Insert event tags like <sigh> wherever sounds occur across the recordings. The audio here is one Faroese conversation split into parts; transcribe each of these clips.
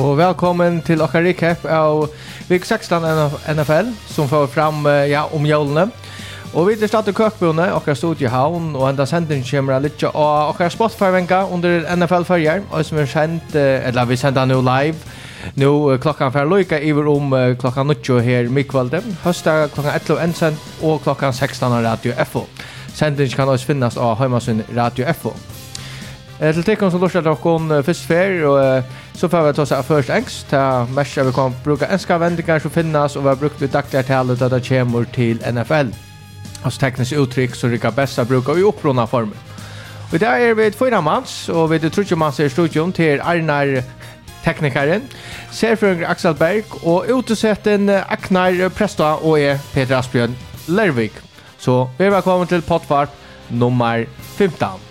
Og velkommen til okkar recap av Vik 16 NFL som får fram ja, om jólene. Og vi er stadig køkbjørne, okkar stod i havn, og enda sending kommer litt av okkar Spotify-venka under NFL-følger, og som er sendt, eller vi sender nå live, nu klokkan fer loika iver om klokkan 9 her mikvalde, høsta klokkan 11 ensen, og klokkan 16 Radio FO. Sending kan også finnes av heimasun Radio FO. Eh till tecken som lortet okkon fyrst fer, og Så får vi ta oss av først engst, ta mest vi kan bruka enska vendinger som finnes, og vi har brukt det daglige talet att det kommer til NFL. Altså teknisk uttrykk som rycka bästa brukar i opprona former. Og där är er vi et fyra manns, og vi er trutje manns i studion til Arnar teknikeren, serføringer Axel Berg, og utesetten Aknar Presta og jeg, Peter Asbjørn Lervik. Så vi er velkommen til pottvart nummer 15.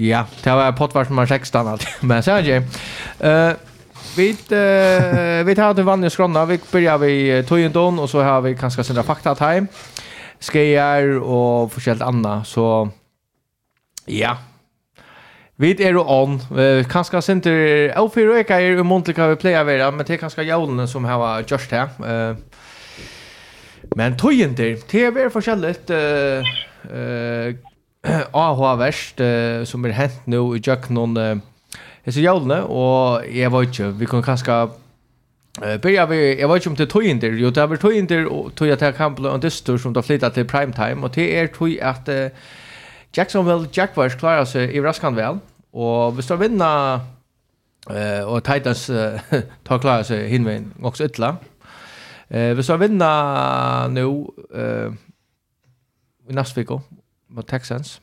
Ja, det var pottvart nummer 16 allt. <laughs> Men så är det. Eh vi vi tar det vanliga skrona. Vi börjar vi Toyendon och så har vi kanske sina fakta time. hem. Skejer och förskällt andra så ja. Vi är ju on. Kanske center L4 är ju måntliga vi playa vara, men det är kanske jaulen som har just här. Eh Men tojendir, det är väl eh eh AH-verst uh, som er hent nå i Jøknon uh, hese jævlene, og jeg vet ikke, vi kan kanskje uh, börja vi, jeg vet ikke om det er tøyinder, jo det er vel tøyinder, og tøy at det kan bli en dyster som da flyttet til primetime, og det er tøy at uh, Jacksonville Jaguars klarer seg i raskan vel, og hvis du vinner uh, og Titans uh, tar klarer seg hinveien også ytla, uh, hvis vinna vinner nå uh, i neste mot Texans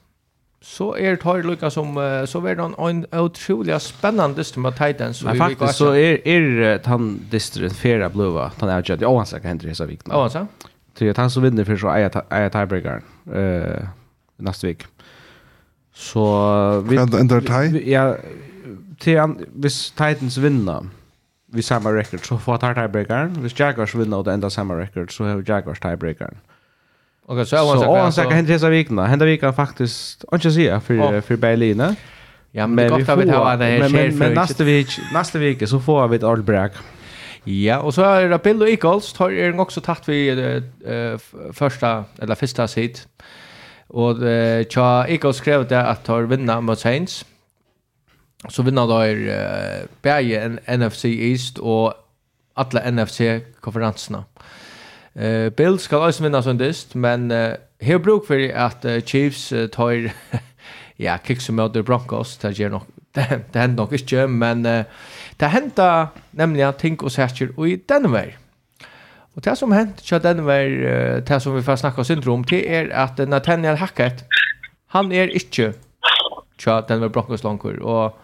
så är det har lucka som så är det en otroligt spännande dist med Titans så faktiskt så är är han distren fera blåa han är ju Owens kan hända i så vikt. Owens. Så att han så vinner för så är tiebreaker eh nästa vecka. Så vi ändrar tie. Ja, till han vis Titans vinner vi samma record så får tiebreakern. Vis Jaguars vinner och enda samma record så har Jaguars tiebreakern. Mm. Och så so, så han säger händer dessa vikna. Hända vika faktiskt inte säga för för Berlin. Ja, men, men vi har ha det här men, men nästa vecka nästa vecka så får vi ett ordbräck. Ja, och så är det Bill och Eagles tar er också tagt vi eh första eller första sit. Och eh Cha Eagles skrev det att tar vinna mot Saints. Så vinner då är uh, en NFC East och alla NFC konferenserna. Mm. Uh, Bills skal også vinna som dyst, men uh, her bruk for at uh, Chiefs uh, tar <laughs> ja, kicks som møter Broncos, det gjør nok, <laughs> det, det hender nok ikke, men uh, det hender nemlig ting og særkjer i Denver. Og det som hent til Denver, uh, det som vi får snakka syndrom det er at Nathaniel Hackett, han er ikke til Denver Broncos langer, og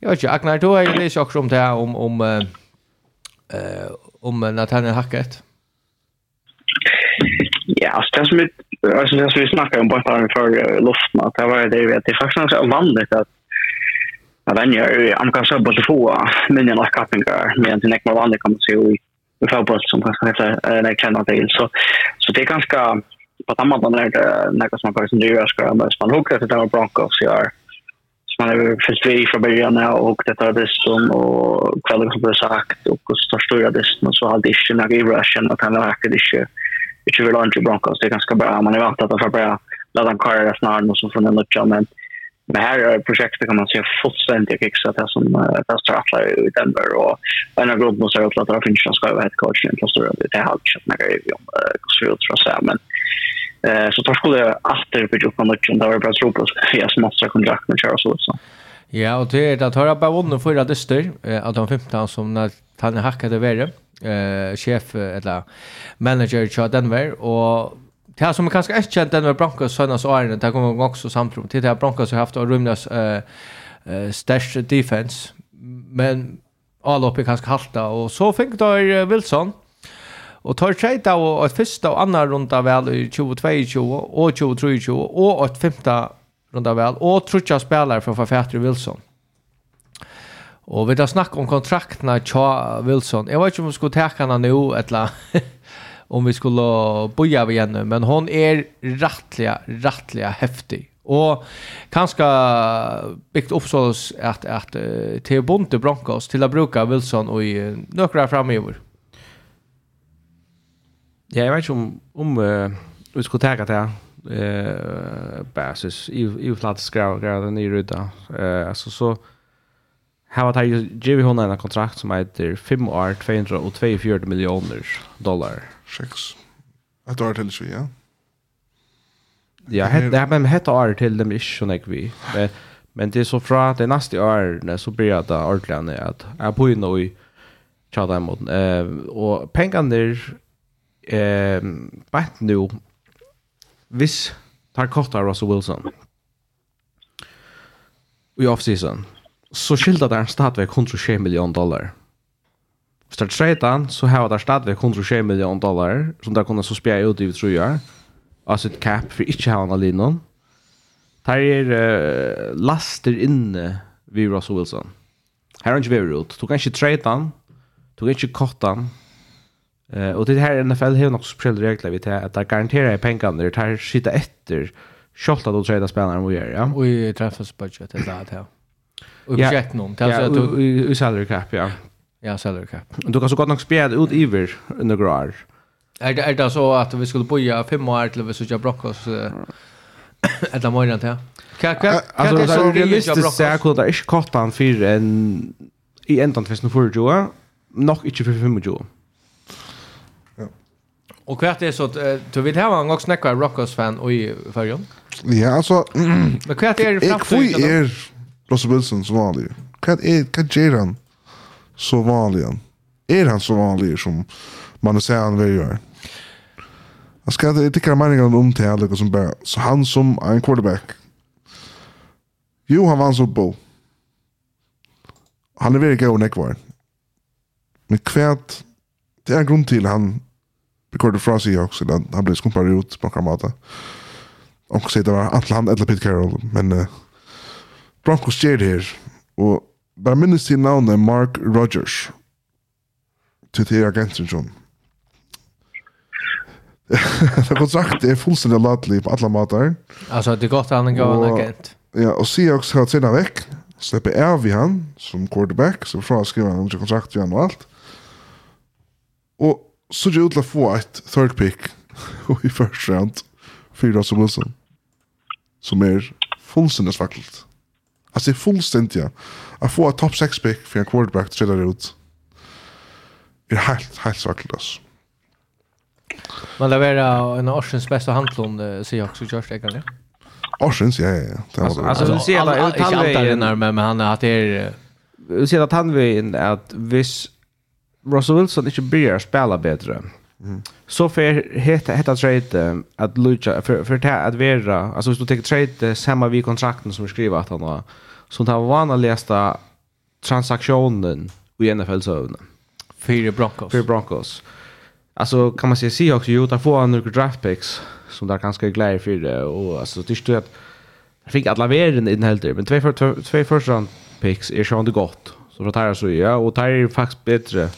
jeg vet ikke, Agnar, du har jo lyst om det, om, om, uh, om Nathaniel Hackett. Ja, alltså det som vi, alltså det som vi snackade om bara för luften, att det var det vi, att det är faktiskt ganska vanligt att att den jag kan säga till få minnen av kappingar, men det är inte vanligt kan man se i fotboll som kanske heter när jag känner till. Så, så det är ganska på samma sätt när något som man faktiskt driver ska man man hugger det var Broncos gör man är först vi från början och det tar distan och kvällen som det sagt och så stora distan och så har det inte några i ruschen att han verkar det inte inte vill ha Broncos. Det är ganska bra. Man är vant att man bara låta dem kara snarare och så får den nutja. Men, men här är projektet kan man se fullständigt kicksat det som det står alla i Denver. Och en av gruppen så att det finns en skövd headcoach i det plats stora. Det har inte köpt några review om Gosfield tror jag. Men eh, så tar skulle jag alltid bygga upp en nutja. Det var bara tro på att jag smatsar kontrakt med Charles så Ja, och det är att höra bara vunnen förra dyster, att de 15 som när han hackade värre eh chef eller manager i Denver och Det här som är ganska ett känt Denver Broncos sönas åren, det kommer också samtrum till det här Broncos har haft och rumlas eh, eh, defense, men all uppe ganska halta och så fick då Wilson och tar trade då och ett första och andra runda väl i 22 och 2023 och ett femta runda väl och trutcha spelare för författare Wilson. Och vi har snakket om kontraktene Cha Wilson. Jag vet ikke om vi skulle ta henne nu eller <laughs> om vi skulle boja av henne. Men hon är rettelig, rettelig häftig. Och kanske byggt upp så att, att uh, Theo Bonte Broncos till att bruka Wilson och i uh, några framöver. Ja, jag vet ikke om, om uh, vi skulle ta henne eh basis i i plats skra skra den i ruta eh alltså så Här var det ju hon en kontrakt som heter 5 år 242 miljoner dollar. Sex. Ett år till så ja. Ja, det här med ett år till dem är så näck vi. Men men det är så fra det nästa år så blir det ordentligt att jag på in i tjata emot. Eh och pengarna där eh bant nu vis tar kortar Russell Wilson. i off-season så skilda der stadvek 120 million dollar. Hvis det er tredje, så har der stadvek 120 million dollar, som der kunne så spjere ut i vi tror jeg, av sitt cap for ikke ha han alene. Der er uh, laster inne vi Russell Wilson. Her er ikke vi ut. Du kan ikke tredje, du kan ikke korte han, Uh, og det her NFL har nok spesielle regler vi til at det garanterer jeg pengene der tar sitte etter kjolta du treda spennaren vi gör ja? Og i treffes budget, det er det her. Och projekt någon. Ja, i salary cap, ja. Ja, salary cap. Du kan så gott nog spela ut iver under år. Är det, är det så att vi skulle boja fem år till vi skulle blocka oss ett av morgonen till? Kan kan det så realistiskt säga att det är inte kottan för en i ändan 2024, nog inte för 25 Och kvart är så att du vill ha en gång snackar Rockers fan och i förrjon. Ja, alltså. Men kvart är det framför. Kvart är Russell Wilson som vanlig. Hva är hva gjør han så vanlig? Er han så vanlig som man säger han vil gjøre? Han skal inte tikkere meningen om till alla som bara så han som en quarterback. Jo, han vann Super Bowl. Han är väldigt god nekvar. Men kvært, det är en grund till han rekordet fra Seahawks, eller han blev skumpare ut på en kamata. Og sier det var Atlant eller Pete Carroll, men... Uh, Broncos sker her, og bare minnes til navnet Mark Rogers, til til agenten som. det er godt sagt, det er fullstendig latelig på alle måter. Altså, det er godt han gav en agent. Ja, og Seahawks har trinnet vekk, slipper av i han som quarterback, så fra skriver han ikke kontrakt i han og alt. Og så gjør det å få et third pick <laughs> i første round, fyra som Wilson, som er fullstendig svaklet. Alltså det är fullständigt ja. Att få ett topp 6 pick för en quarterback till det ut. Det är helt, helt svart alltså. Men det var en årsens Orsens bästa handlån säger också Josh Egan. Årsens, ja, ja, ja. Det alltså, alltså, du ser att han är med, men han är att det är... Du ser att han är att viss Russell Wilson inte börjar spela bättre Så för heta heta trade att lucha för för att vara alltså hvis du tar trade samma vi kontrakten som vi skriver att han har så tar vanligaste transaktionen i NFL så för Broncos. För Broncos. Alltså kan man säga Seahawks ju tar få några draft picks som där ganska glädje för det och alltså det står att jag fick alla värden i den helt men två för två första picks är ju ändå gott. Så då tar jag så ja och tar faktiskt bättre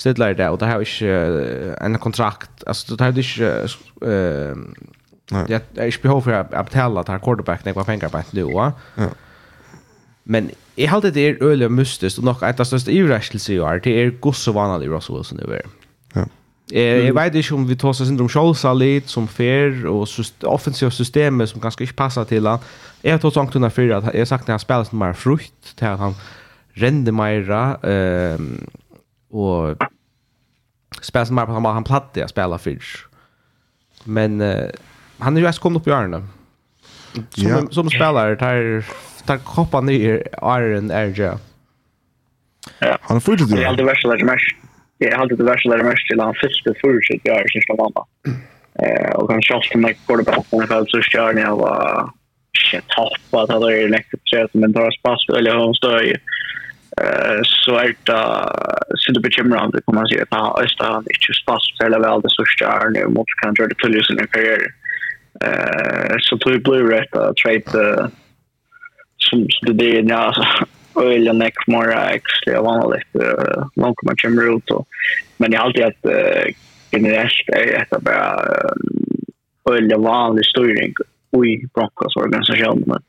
stidlar det, och det har ikke en kontrakt, alltså det har ikke, uh, jag är ikke behov för att betala till quarterback när jag pengar på et nu, ja. Men jeg halte det er øyelig og mystisk, og nok et av største ivreskelse i år, det er gods og vanlig Russell Wilson i år. Ja. Eh, jag vet inte om vi tar sig syndrom Scholza lite som fair och offensiva systemet som ganska inte passar till han. Jag har tagit sånt under fyra att jag sagt när han spelar som mer frukt till att han rände mera. Ehm og spelar som bara han han platte jag spelar fridge. Men uh, han är ju ens kommit upp i åren. Som ja. som spelare tar tar koppan i Iron Erja. Ja. Han får ju det. Jag alltid värsta lärde mest. Det är alltid det värsta där mest till han fiskade förut så jag är sista mamma. Eh och han sköt mig på det på den fall så kör ni av shit hoppa att det är läckert så men tar spass eller hon står ju så er det så det bekymrande kan man säga att Östra inte spass eller väl det största är nu mot kan göra det till sin karriär. Eh så tror jag blir rätt att trade som det det är ja öliga neck more actually jag var lite långt man kommer ut och men jag alltid att uh, generellt är det bara öliga vanlig styrning i Broncos organisationen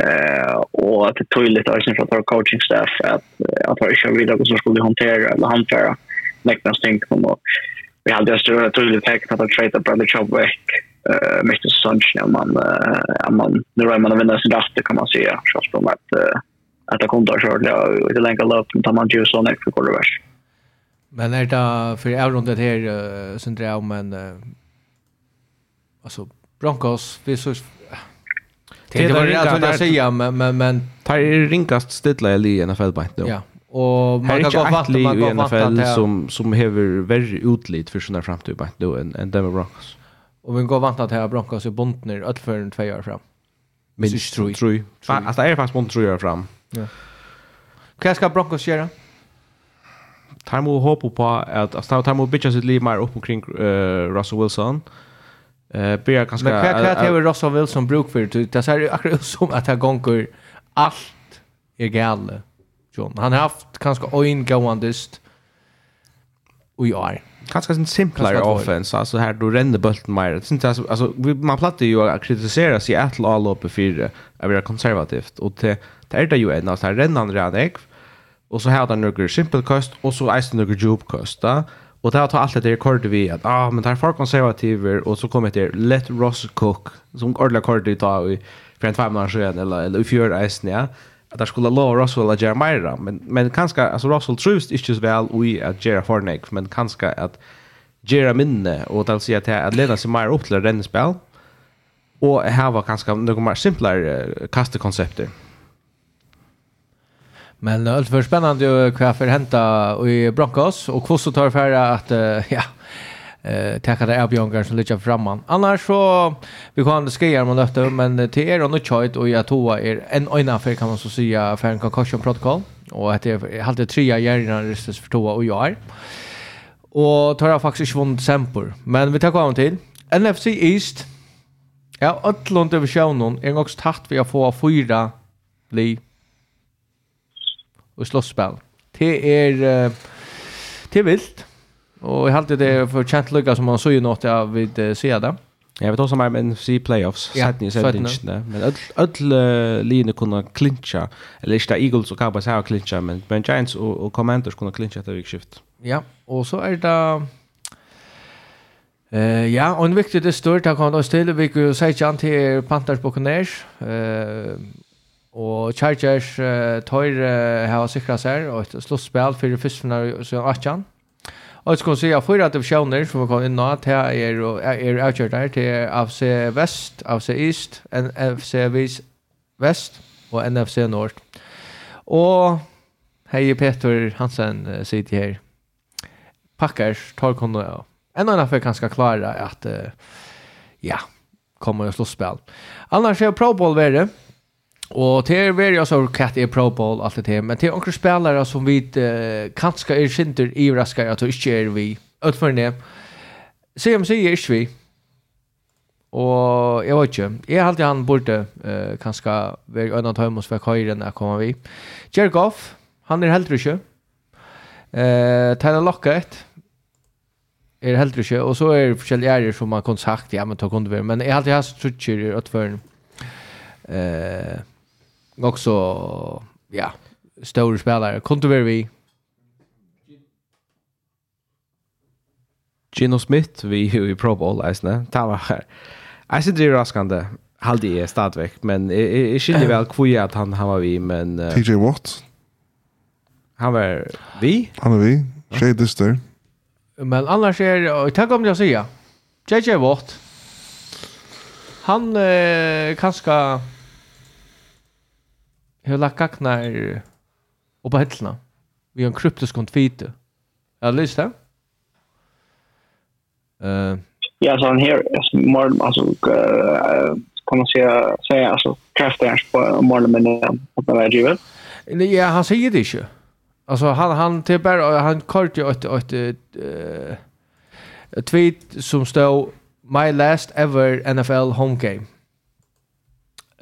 Eh och att det tydligt är sen från coaching staff att att ha kör vidare och så skulle hantera eller hantera nästa sting på Vi hade just det tydligt tänkt att att trade på the job back eh Mr. Sunshine man man nu är man vinner sin där kan man se så som att att det kommer att köra lite längre lopp utan man ju så nästa quarterback. Men är det för avrundet här sen drar men alltså Broncos vi så Det, det jag rätt att säga men men men tar är rinkast stilla i NFL bänk då. Ja. Och man kan gå fatta man kan NFL som som har värre utlit för såna framtid bänk då än än Denver Broncos. Och vi går vant att här Broncos är bontner öll för två år fram. Minst tror tror alltså är faktiskt bontner tror jag fram. Ja. Vad ska Broncos göra? Tar må hoppa på att alltså tar må bitcha sitt liv mer upp omkring Russell Wilson. Eh börjar ganska Men kvar kvar till Russell Wilson bruk för det så är akkurat som att han gånger allt är galet. John han har haft ganska ein gåandist i år. Kanske en simplare offense alltså här då ränner bulten mer. Det syns alltså alltså man plattar ju att kritisera sig att alla uppe för att vara konservativt och det det är det ju en alltså rännan redan ek och så har han några cost och så är det några cost där Och det har tagit allt det rekord vi att ah men det folk konservativer och så kommer det let Ross Cook som ordla kort det tar i för en fem månader sedan eller eller i fjör isen ja att där skulle lov Russell och Jeremiah men men kanske alltså Russell trust inte så väl och att Jerry Hornick men kanske att Jerry minne och att säga att att leda sig mer upp till rennspel och här var kanske några mer simplare kastekoncepter. Men allt för spännande ju vad för hända i Broncos och hur så tar för att <laughs> ja eh täcka det Erbjörn som ligger framman. Annars så vi kan skriva om detta men till er och nu chat och jag tror er en ena för kan man så säga för en concussion protocol och att det är alltid trea hjärnan ristas för två och jag. Och tar jag faktiskt vunnit sempor. Men vi tar kvar en. NFC East. Ja, Atlanta över Sjönon. En gång tatt vi att få fyra liv och slåsspel. Det är uh, det är vilt. Och jag hade det för känt lycka som man så ju något av vid sida. Ja, vi tar som er med NFC playoffs, Ja, sett ni sætten i inte. Men alle linjer kunna klincha, eller inte Eagles och Cowboys har klincha, men, men Giants och, och Commanders kunna klincha etter vikskift. Ja, och så är det... Uh, ja, och en viktig det større, da kan vi også vi kan ikke an till Panthers Buccaneers, uh, Og Chargers uh, tar uh, har sikra seg og et slåsspel for fyrstene siden 18. Og jeg skulle si at fyra divisjoner som vi kom inn nå, det er, er avkjørt her til AFC Vest, AFC East, NFC Vest og NFC Nord. Og hei Peter Hansen uh, sitter her. Packers tar kunne ja. en annan för ganska klara att uh, ja, kommer att slå spel. Annars är Pro Bowl värre. Och det är väl jag så cat är pro bowl allt det men det är några spelare som vi uh, kanske är synter i raskar att inte är vi ut för det. CMC är inte vi. Og jeg vet ikke, jeg har alltid han borde uh, kanskje vara øyne av for høyre enn jeg kommer vi. Jergoff, han er helt ikke. Uh, Tyler Lockett er helt ikke, og så er det forskjellige ærer som man kunne sagt ja men ta kunde vi men jeg har alltid haft så tjur i utförn. Uh, också ja, stora spelare. Kunde Kontover vi. Gino Smith vi är ju i Pro Bowl eisne. Det var här. Jag synes det er raskende. Halde jeg stadigvæk, men jag jeg skiljer vel hvor at han, han var vi, men... Uh, TJ Watt. Han var vi? Han var vi. Tjej dyster. Men annars är og tack om jag å si, JJ Watt. Han eh, kanskje Jag har lagt gagnar och på hällarna. Vi har en kryptisk konfite. Har du lyst det? Uh, ja, så han här, morgon, alltså, uh, kan man säga, säga alltså, kraftigast på morgonen men att man är givet. Ja, han säger det inte. Alltså, han, han, till bara, han kort ju ett, ett, ett, ett tweet som stod My last ever NFL home game.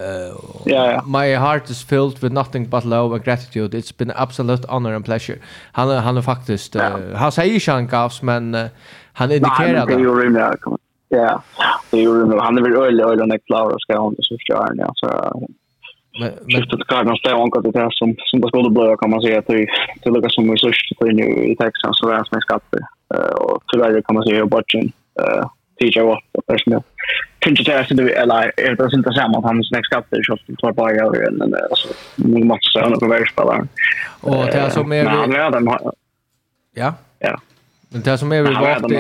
Uh, yeah, yeah. My heart is filled with nothing but love and gratitude. It's been an absolute honor and pleasure. Han han är faktiskt uh, han säger ju han gavs men uh, han indikerar det. Ja, Ja, det är ju han är väl öle öle när neklar och ska hon så kör ni så men men det kan nog ställa något det där som som det skulle bli kan man säga att det det lukar som resurser för nu i Texas så värst med Eh och tyvärr kan man säga budget eh TJ Watt det är så det eller är det inte samma att hans nästa skatt är så att bara över en alltså nu måste så han på varje spelare. och det är som han är den ja. ja. Men det är som är vi Han vart <laughs>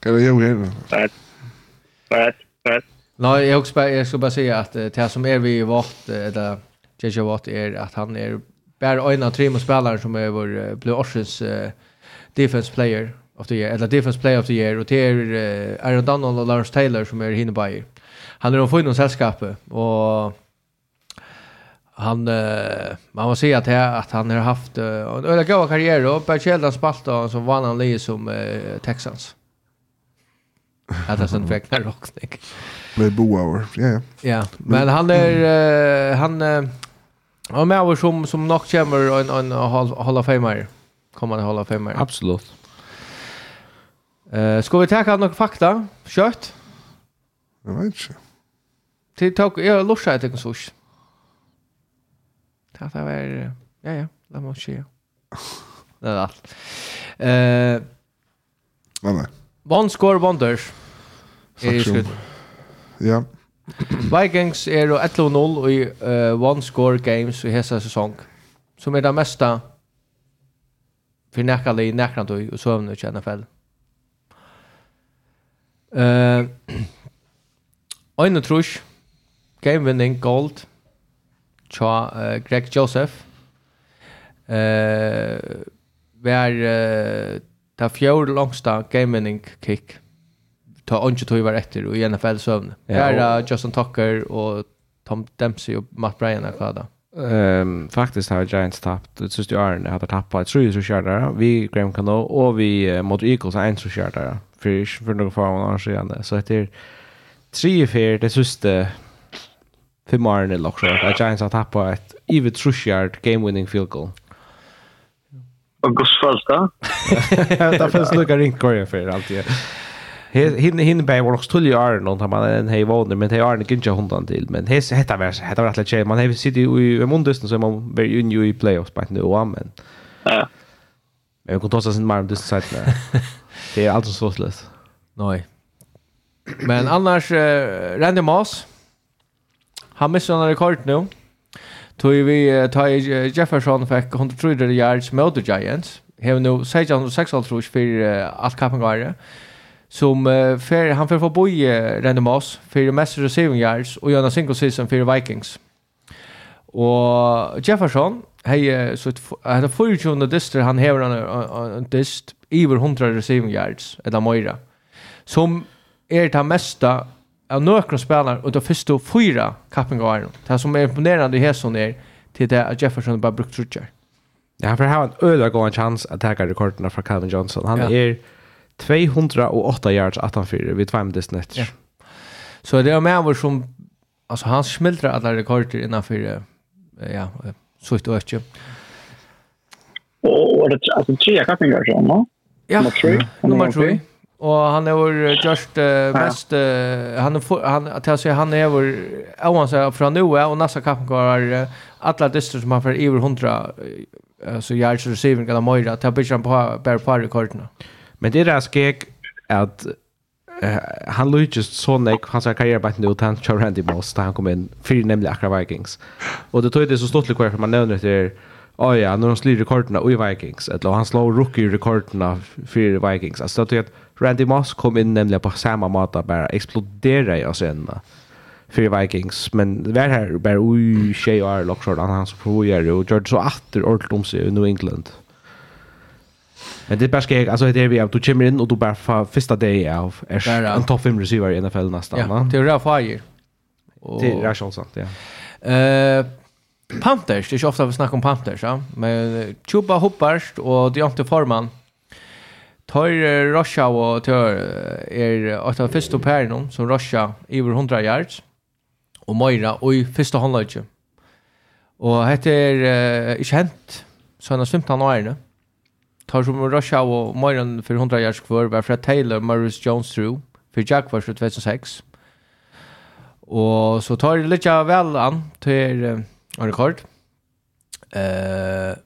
Kan jag göra det? rätt. Rätt. Rätt. Nej, jag också bara jag ska bara säga att eh, det som är vi vart eller JJ Watt är att han är bara en av tre spelare som är vår Blue Oceans eh, defense player of the year, eller defense player of the year, og det er uh, Aaron Donald og Lawrence Taylor som er hinne bæger. Han er omføyden av selskapet, og han uh, man må säga att att han har haft uh, en öle goda karriär och på Chelsea spalt och så vann han lige som uh, Texans. Att det sen fick när. Med Boauer. Ja ja. Ja, men han är uh, han uh, Och med oss som som nog kommer en en Hall of Famer. Kommer han Hall of Famer? Absolut. Eh, ska vi ta några fakta? Kött. Jag vet inte. Till tog jag lossa ett ekon sush. Det här var... Ja, ja. låt mig se. Det är allt. Eh. nej, nej. One score wonders. Är i skutt. Ja. Vikings er 11-0 i uh, one score games i hela säsong. Som er det mesta för näkali näkrantoj och sövnu i NFL. Mm. <clears throat> Uh, Øyne trus, gamevinning, gold, tja uh, Greg Joseph. Uh, var uh, ta fjord game winning kick. Ta onge tog var etter i NFL-søvne. Ja, er uh, Justin Tucker og Tom Dempsey og Matt Bryan er kvar. Ehm faktiskt har Giants tappat. Det sista åren har de tappat tre så skärda. Vi Graham Cano och vi uh, mot Eagles en så kör där. För för några få år sedan så heter tre fyra det sista fem år i lock eller Att Giants har tappat ett even true game winning field goal. Och gosfalta. <laughs> Ja, det finns några ringt Korea för alltid. Hinne hinne bei var också tullig arn och man en hej vånde men hej arn gick hundan till men det heter var heter var att man har sitter i mundusten så man var ju i playoffs på nu och men. Ja. Men jag kunde också sen mer om det så <laughs> Det är alltså så slut. Nej. Men annars uh, Randy Moss han missar en rekord nu. Tog vi uh, tar Jefferson fick 103 yards mot the Giants. Hevnu 606 för uh, allt kapangar som uh, fer, han får förbi uh, Randy Moss för mest receiving yards och göra single season för Vikings. Och Jefferson, hej så ett han har förutjämnat dyster han häver en en dist över 100 receiving yards eller Moira. Som är det mesta av några spelare og de första fyra kappingar. Det som är imponerande i Hesson är till det att Jefferson bara brukt trutcher. Ja, han får ha en öliga god chans att täcka rekorderna från Calvin Johnson. Han är ja 208 yards attanfyrir vid två minuter snett. Ja. Så det er med vår som altså han smälter alla rekorder innanför ja, så ett ikke. Och det alltså tre kappingar så, va? Ja, nummer tre. Og han er vår just uh, bäst uh, han er for, han til å si, han er vår ovan så från nu och nästa kappingar uh, alla distrikt som han får över 100 uh, så yards receiving eller ha mer att jag bitchar på bara på rekorderna. Mm. Men det er det skek at uh, han lykkes så nek, han sa karriere bare ut, han kjør Randy Moss da han kom inn, fyrir nemlig akkurat Vikings. Og det tog det så stått litt hver, for man nevner til oh ja, når han slår rekordene i Vikings, eller han slår rookie-rekordene for Vikings. Altså, det er at Randy Moss kom inn nemlig på samme måte, bare eksplodere i oss enda för Vikings men det var här bara oj tjej och är Lockshore han som provar och gjorde så åter ordentligt om sig i New England. Men det bara ska alltså det är vi att du kommer in och du bara för första dag av är en topp 5 receiver i NFL nästan. Ja, det är Ralph Hayer. Det är Ralph sant, ja. Eh Panthers, det är ju ofta vi snackar om Panthers, ja. Men Chuba Hopparst och Deontay Foreman. Tar Russia och tar är åtta första pären som Russia över 100 yards och Moira och i första handlaget. Och heter är uh, inte hänt så 15 år nu tar som Russia og Moiran för 100 yards kvar var Fred Taylor, Maurice Jones through för Jack var 2006. Och så tar det lite väl an till uh, rekord. Eh uh,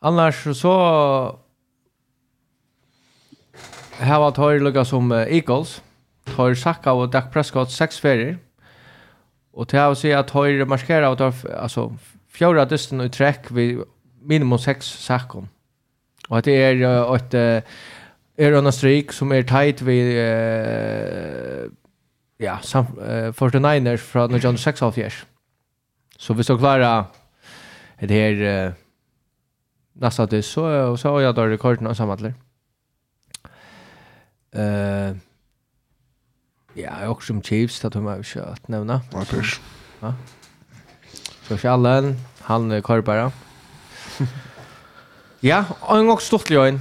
Annars så här var tar lukka som uh, Eagles. Tar Saka och Dak Prescott sex ferier. Och det här var att tar markera och tar alltså fjorda dysten i trekk vi minimum sex sakker. Og at det er et er en streak som er tight vi uh, ja, sam, uh, 49ers fra 1976. Så hvis du klara det her uh, nästa det så så har jag då rekorden och sammanlägger. Eh Ja, jag också som Chiefs, det har jag inte att nämna. Ja, det Josh Allen, han kører bare. <laughs> ja, og en gang stort løgn.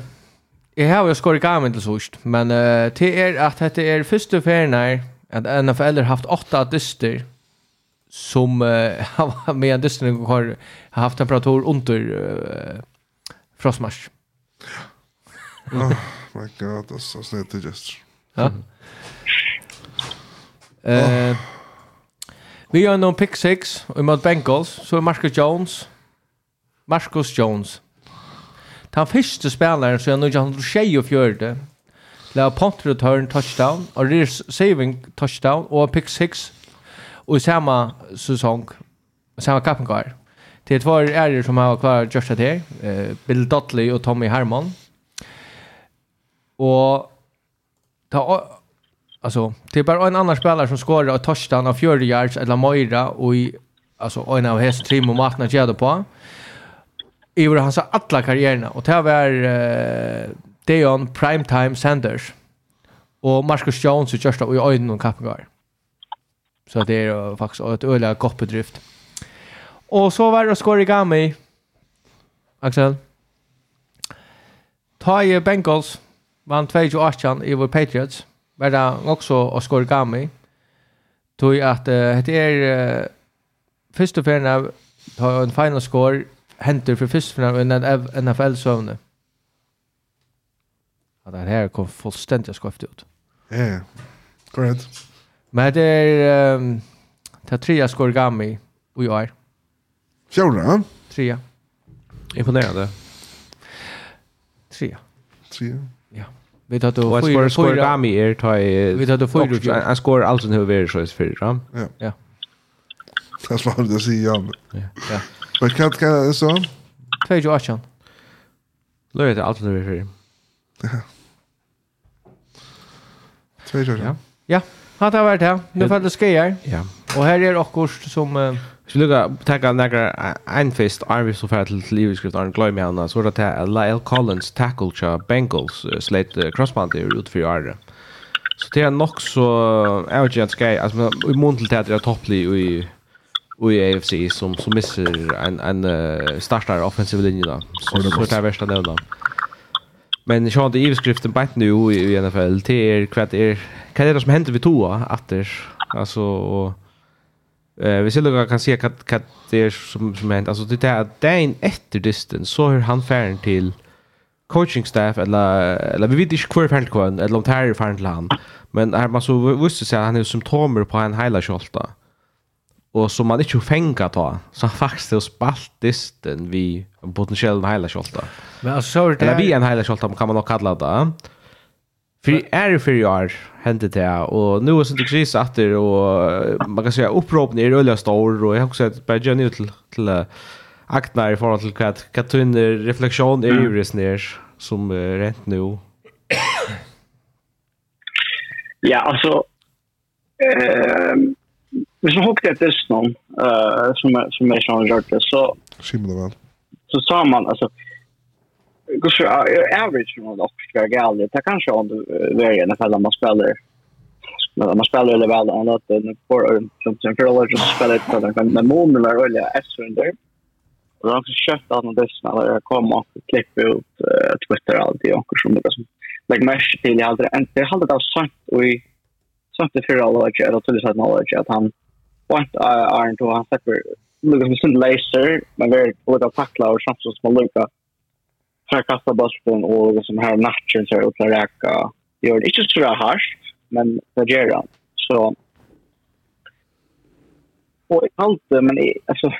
Jeg har jo skåret gammel til sørst, men uh, til er at dette er første ferien her, at NFL har haft åtta dyster som uh, <laughs> med en dyster har haft temperatur under uh, frostmars. oh my god, that's så sad to just. Ja. <laughs> Eh, Vi har noen pick six mot Bengals, så är Marcus Jones. Marcus Jones. Den första spelaren så er nu John Rochey och fjörde. Det punt return touchdown, og rear saving touchdown, og pick six. Og i samma säsong, samma kappen kvar. Det er två ärer som har kvar Joshua Tier, eh, Bill Dudley og Tommy Harmon. Og ta Alltså, det är bara en annan spelare som skorar och touchdown av 40 yards eller Moira och i, alltså, en av häst trim och markna tjäder på. I var hans alla karriärerna. Och det var uh, Deon Primetime Sanders och Marcus Jones och första och i ögonen och kappengar. Så det är uh, faktiskt ett öliga gott bedrift. Och så var det Skorigami. Axel. Ta i Bengals vann 2-18 i vår Patriots var det också Oscar tog att det är först och främst ta en final score händer för först och främst en NFL sövne. Ja, det här kom fullständigt skoft ut. Ja, korrekt. Men det är um, det trea skor gammi och jag är. Fjorda? Trea. Imponerande. Trea. Tre. Vi tar då fyra fyra skor gami är ta i... Vi tar då fyra han skor alltså nu över så är fyra. Ja. Ja. Fast vad det säger jag. Ja. Ja. Vad kan kan så? 28. Löjer det alltså nu över fyra. Ja. Ja. Ja, han har varit här. Nu får faller skejer. Ja. Och här är också som Så vi lukkar takka nekra einfist Arvi som fyrir til livskriftaren Gløy med hana, så var det til Lyle Collins tackle tja Bengals sleit crossbandy ut for Arvi. Så det er nok så, jeg vet ikke at skai, altså, i mån til teater er topplig i i AFC som som missar en en uh, startar offensiv linje då. Så så det är värsta. Men jag hade i skriften nu i, i NFL till er kvätt er kan det som händer vi toa åter alltså och Eh, vi ser lukka kan se kat kat det är som som hänt. Alltså det är dagen efter distance så hur han färden till coaching staff eller eller vi vet inte kvar färden kvar eller om tärre färden till han. Men här man så visste sig att han är symptomer på en hela skolta. Och som man inte fänga ta så han faktiskt har spalt disten vi potentiellt en hela skolta. Men alltså så det vi en hela skolta kan man nog kalla det. För är för i år hände det och nu är det kris efter och man kan säga uppropen är öliga stor och jag har också sett bara Jenny till till aktnar i förhållande till kat katuner reflektion är ju resner som rent nu. Ja, alltså ehm hvis man hukte etter någon uh, som, som er sånn rørte, så, så sa man, alltså Gustav average från och ska gälla. Det kanske om det är i alla fall man spelar men man spelar eller väl annat än för som som för alla som spelar på den men månen är väl S-runder. Och då så jag köpt att det snarare jag kommer och klippte ut Twitter alltid och som det som lägg mesh till jag aldrig inte jag hade det sagt och i sagt det för alla att jag trodde att knowledge att han point iron då han släpper Lucas med sin laser men väldigt lite tackla och chanser som Lucas här kasta bollen och liksom här matchen så utla räka. Gör det inte så harsht, men det gör det. Så och jag hållde, men alltså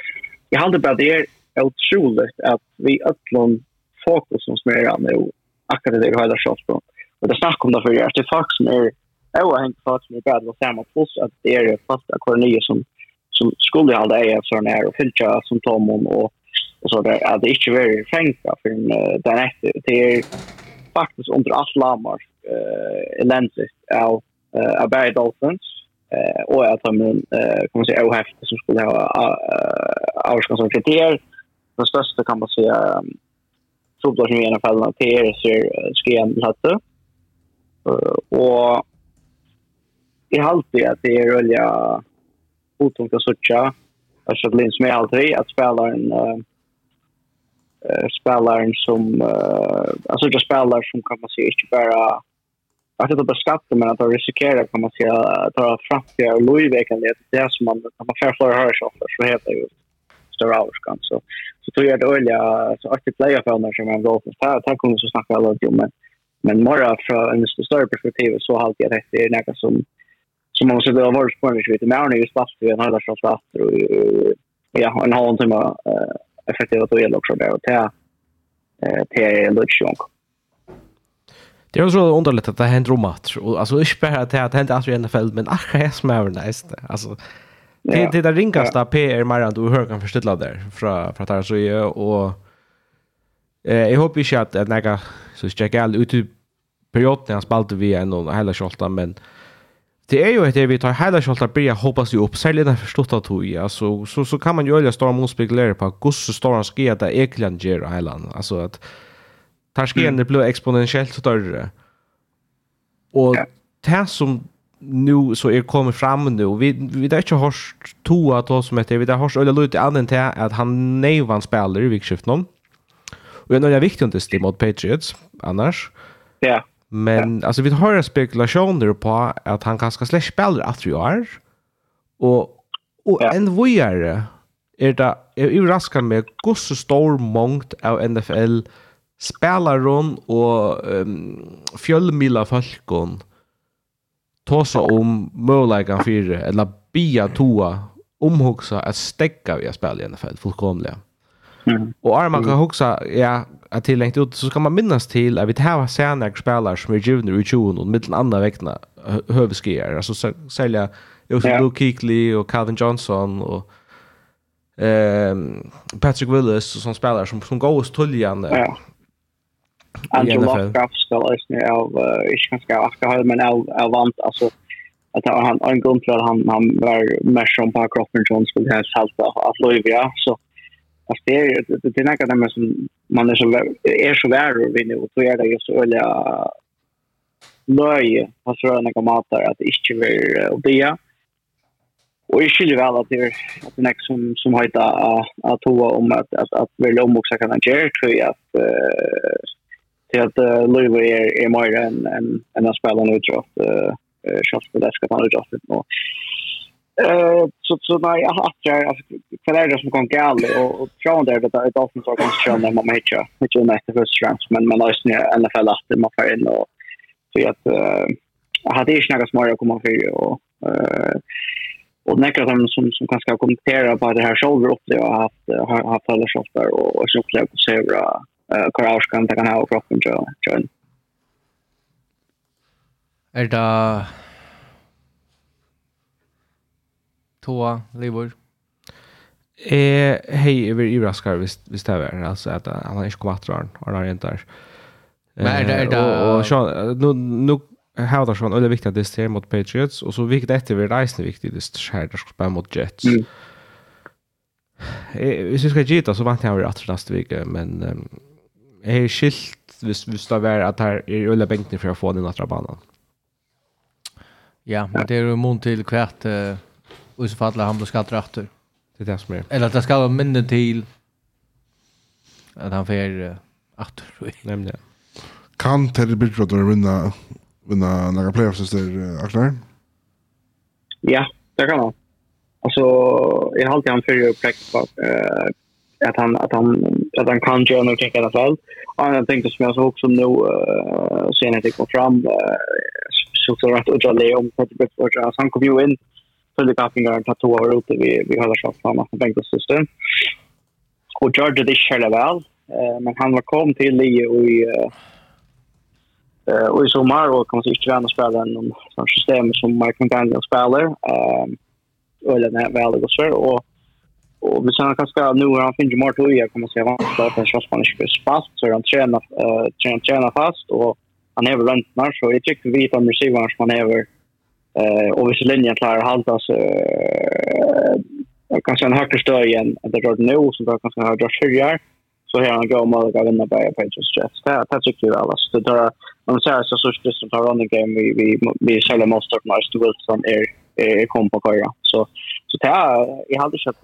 jag hade bara det är otroligt att vi ötlån fokus som smär nu akkurat det vi har där shot Och det snackar om det för att det är folk som är oavhängigt folk som är bättre och samma plus att det är fasta kolonier som som skulle ha det är så här och fylla som Tomon och så det att det inte är fänka för den efter det är faktiskt under allt lamar eh lensis av av Barry Dolphins eh och att de kommer säga ohäft som skulle ha avskan som kriterier. Den största kan man säga fotbollen i NFL att det är så sken hade och i halvtid att det är rulliga otunga sucha Alltså det som är alltid att spelaren eh spelaren som uh, alltså jag spelar som kan man säga inte bara att det bara skatter men att det riskerar kan man säga att ta framtida och Louisveken det det är som man när man får för hörs ofta så heter ju större avskan. Så så tror jag det olja så aktivt player för när som en golf så tack kommer så snacka alla om men men mera från en större perspektiv så har jag rätt. Det är något som som man måste vara vars på när vet men när vi spelar vi har det så fast och ja en halv timme effektiva duell också där och det det är en lutschung. Det är så underligt att det händer om att alltså inte bara att det händer att i NFL men ach det som är nice alltså det det där ringaste PR mer än du hör kan förstå där från från där så är och eh jag hoppas att några så checka ut perioden han spalte vi ändå hela skjoltan men eh det är ju att vi tar hela skjolta börja hoppas ju upp särskilt där förstått att hur alltså så så kan man ju öliga stora motspeglar på gosse stora skia där eklan ger island alltså att tar skien det blir exponentiellt större och det som nu så är kommer fram nu vi vi där inte har två att oss som heter vi där har öliga lite annan till att han nevan spelar i vikskiftet och det är viktigt att det mot Patriots annars. Ja. Men ja. alltså vi har spekulationer på att han kanske slash spelar att vi är och och ja. en vojare är det är överraskande med gosse stor mångt av NFL spelarron och um, fjällmilla folkon tosa om möjligheten för eller bia toa omhuxa att stäcka vi spel i NFL fullkomligen. Mm. Och Arman kan huxa ja att tillängt ut så ska man minnas till att vi det här var senare spelare som är givna i 20 och mittel andra väckna hövskier alltså sälja Joseph ja. Luke Kuechly och Calvin Johnson och ehm Patrick Willis och spelar spelare som som går stuljan ja. Andrew Lockraft spelar ju av ich kan ska after men av av vant alltså att han en grund han han var mer som på kroppen Johnson skulle ha salta att Louis så fast det är det är något där som man är så är så värd och vinner och så är det ju så eller löj har så en gammal där att inte vill och be och jag skulle väl att det att det nästa som som har hitta att toa om att att att väl om också kan jag tror jag att till att Louis är är mer än än en spelare nu tror jag eh shots på det ska ta det då Uh, så så när jag har hattar alltså det som kan gäll och och från där det är Dolphins har kanske kört när man hittar hittar United first chance men man har ju NFL i alla att man får in och så att jag hade ju snackat smart att komma för och eh och näkra som som som kanske har kommenterat på det här shoulder upp det har haft har haft alla shotter och och så upplevt att se bra eh Karaus kan ta kan ha kroppen tror jag. Är det toa, livor? Eh, hej, är blir överraskad visst det är alltså att han har inte kommit att han har inte där. Men är det, är det... Och, och så, nu, nu har det sån väldigt viktigt att det mot Patriots och så viktigt efter vi reisen viktigt det här där ska spela mot Jets. Mm. Eh, hvis vi ska gita så vant jag över att nästa vecka men um, är skilt hvis, hvis det är att här är ölla bänken för att få den andra banan. Ja, men det är ju mån till kvärt uh, och i så fall han blir skattrafter. Det är det som är. Eller att det ska vara mindre till att han får after. Nämligen. Kan Teddy Bridgewater vinna vinna några playoffs där Aklar? Ja, det kan han. Alltså jag har alltid han för ju på eh att han att han att han kan göra något i alla fall. Och jag tänkte som jag såg också nu uh, sen att det kom fram uh, så så rätt och jag om på det bättre så han kom ju in följde kaffingaren på två år ute vid, vid Höllarsvattnan med Bengt och syster. Och George det kärle väl. Eh, men han var kom till i och i eh, och i sommar och kan man säga inte vända spela en sån system som Mike McDaniel spelar. Eh, eller när väl det så och Och vi sen kanske nu har han finns mer till jag kommer säga vad startar han så man inte fast så han tränar eh tränar tränar fast och han är väl runt när så jag tycker vi tar han receiver som han är Eh och vi hvis linjen klarar halta så eh kanske en högre igen att det rör nu så då kanske har dragit fyrjar så här han går med att vinna på Patriots stress. Det det tycker jag alltså det där man säger så så just som tar on game vi vi vi själva måste ta mest Wilson är är kom på köra. Så så det är jag hade sett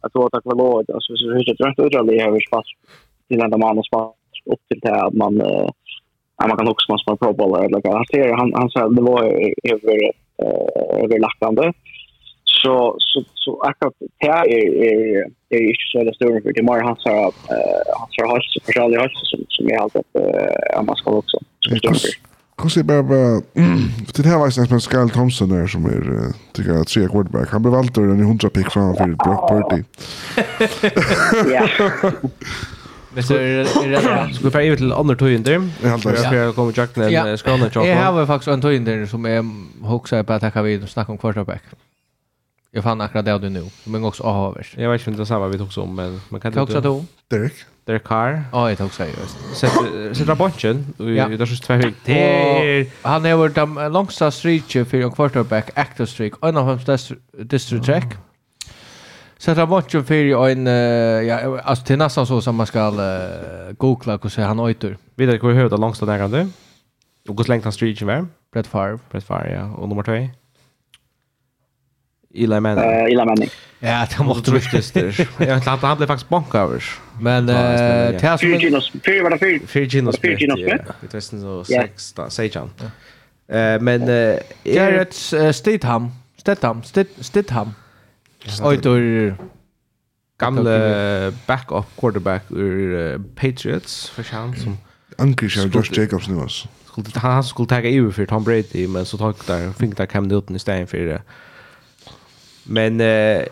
att vara tack vare låg alltså så hur det drömt ut det här vi spass till ända man och spass upp till det att man eh man kan också man spela proboll eller kan han säger han han sa det var över eh över lackande. så så så akkurat det är är är ju så det står för det mer han sa han sa har så personlig har som som är allt att man ska också Kan se bara <clears throat> det här var sen Scal Thompson där som är tycker jag tre quarterback. Han blev valt den i 100 pick framför Brock Purdy. <laughs> <laughs> Ja. Men så ska vi färja till andra tojinder. Jag ska komma Jack den skrona choppa. Jag har faktiskt en tojinder som är huxar på att ta vid och snacka om quarterback. Jag fann akkurat det du nu, men också avers. Jag vet inte om det samma vi tog om, men man kan inte... då? Derek. Derek Carr. Ja, jag tog sig just. sätter bunchen, och det är så två hög. Han har varit den långsta streaker för en quarterback, active streak, en av hans district check. Mm. Så det var ju för en ja alltså till nästan så som man ska googla och se han åter. Vidare går höra långst där kan du. Och hur långt han street var? Brett Favre. Brett Favre ja och nummer 2. Eli Manning. Uh, Eli Manning. Ja, det måste ryktas <laughs> där. Jag tänkte han blev faktiskt bonkavers. Men eh uh, Tess Genos, fyra var det fyra. Fyra Genos. Fyra Genos. Det är så 16, säger han. Eh men eh är ett Stidham, Stidham, Stidham. Oitor gamla backup quarterback ur uh, Patriots för chans som Anker Josh skulle, Jacobs nu alltså. Skulle han skulle ta över för Tom Brady men så tog där fick där Cam Newton istället för det. Men eh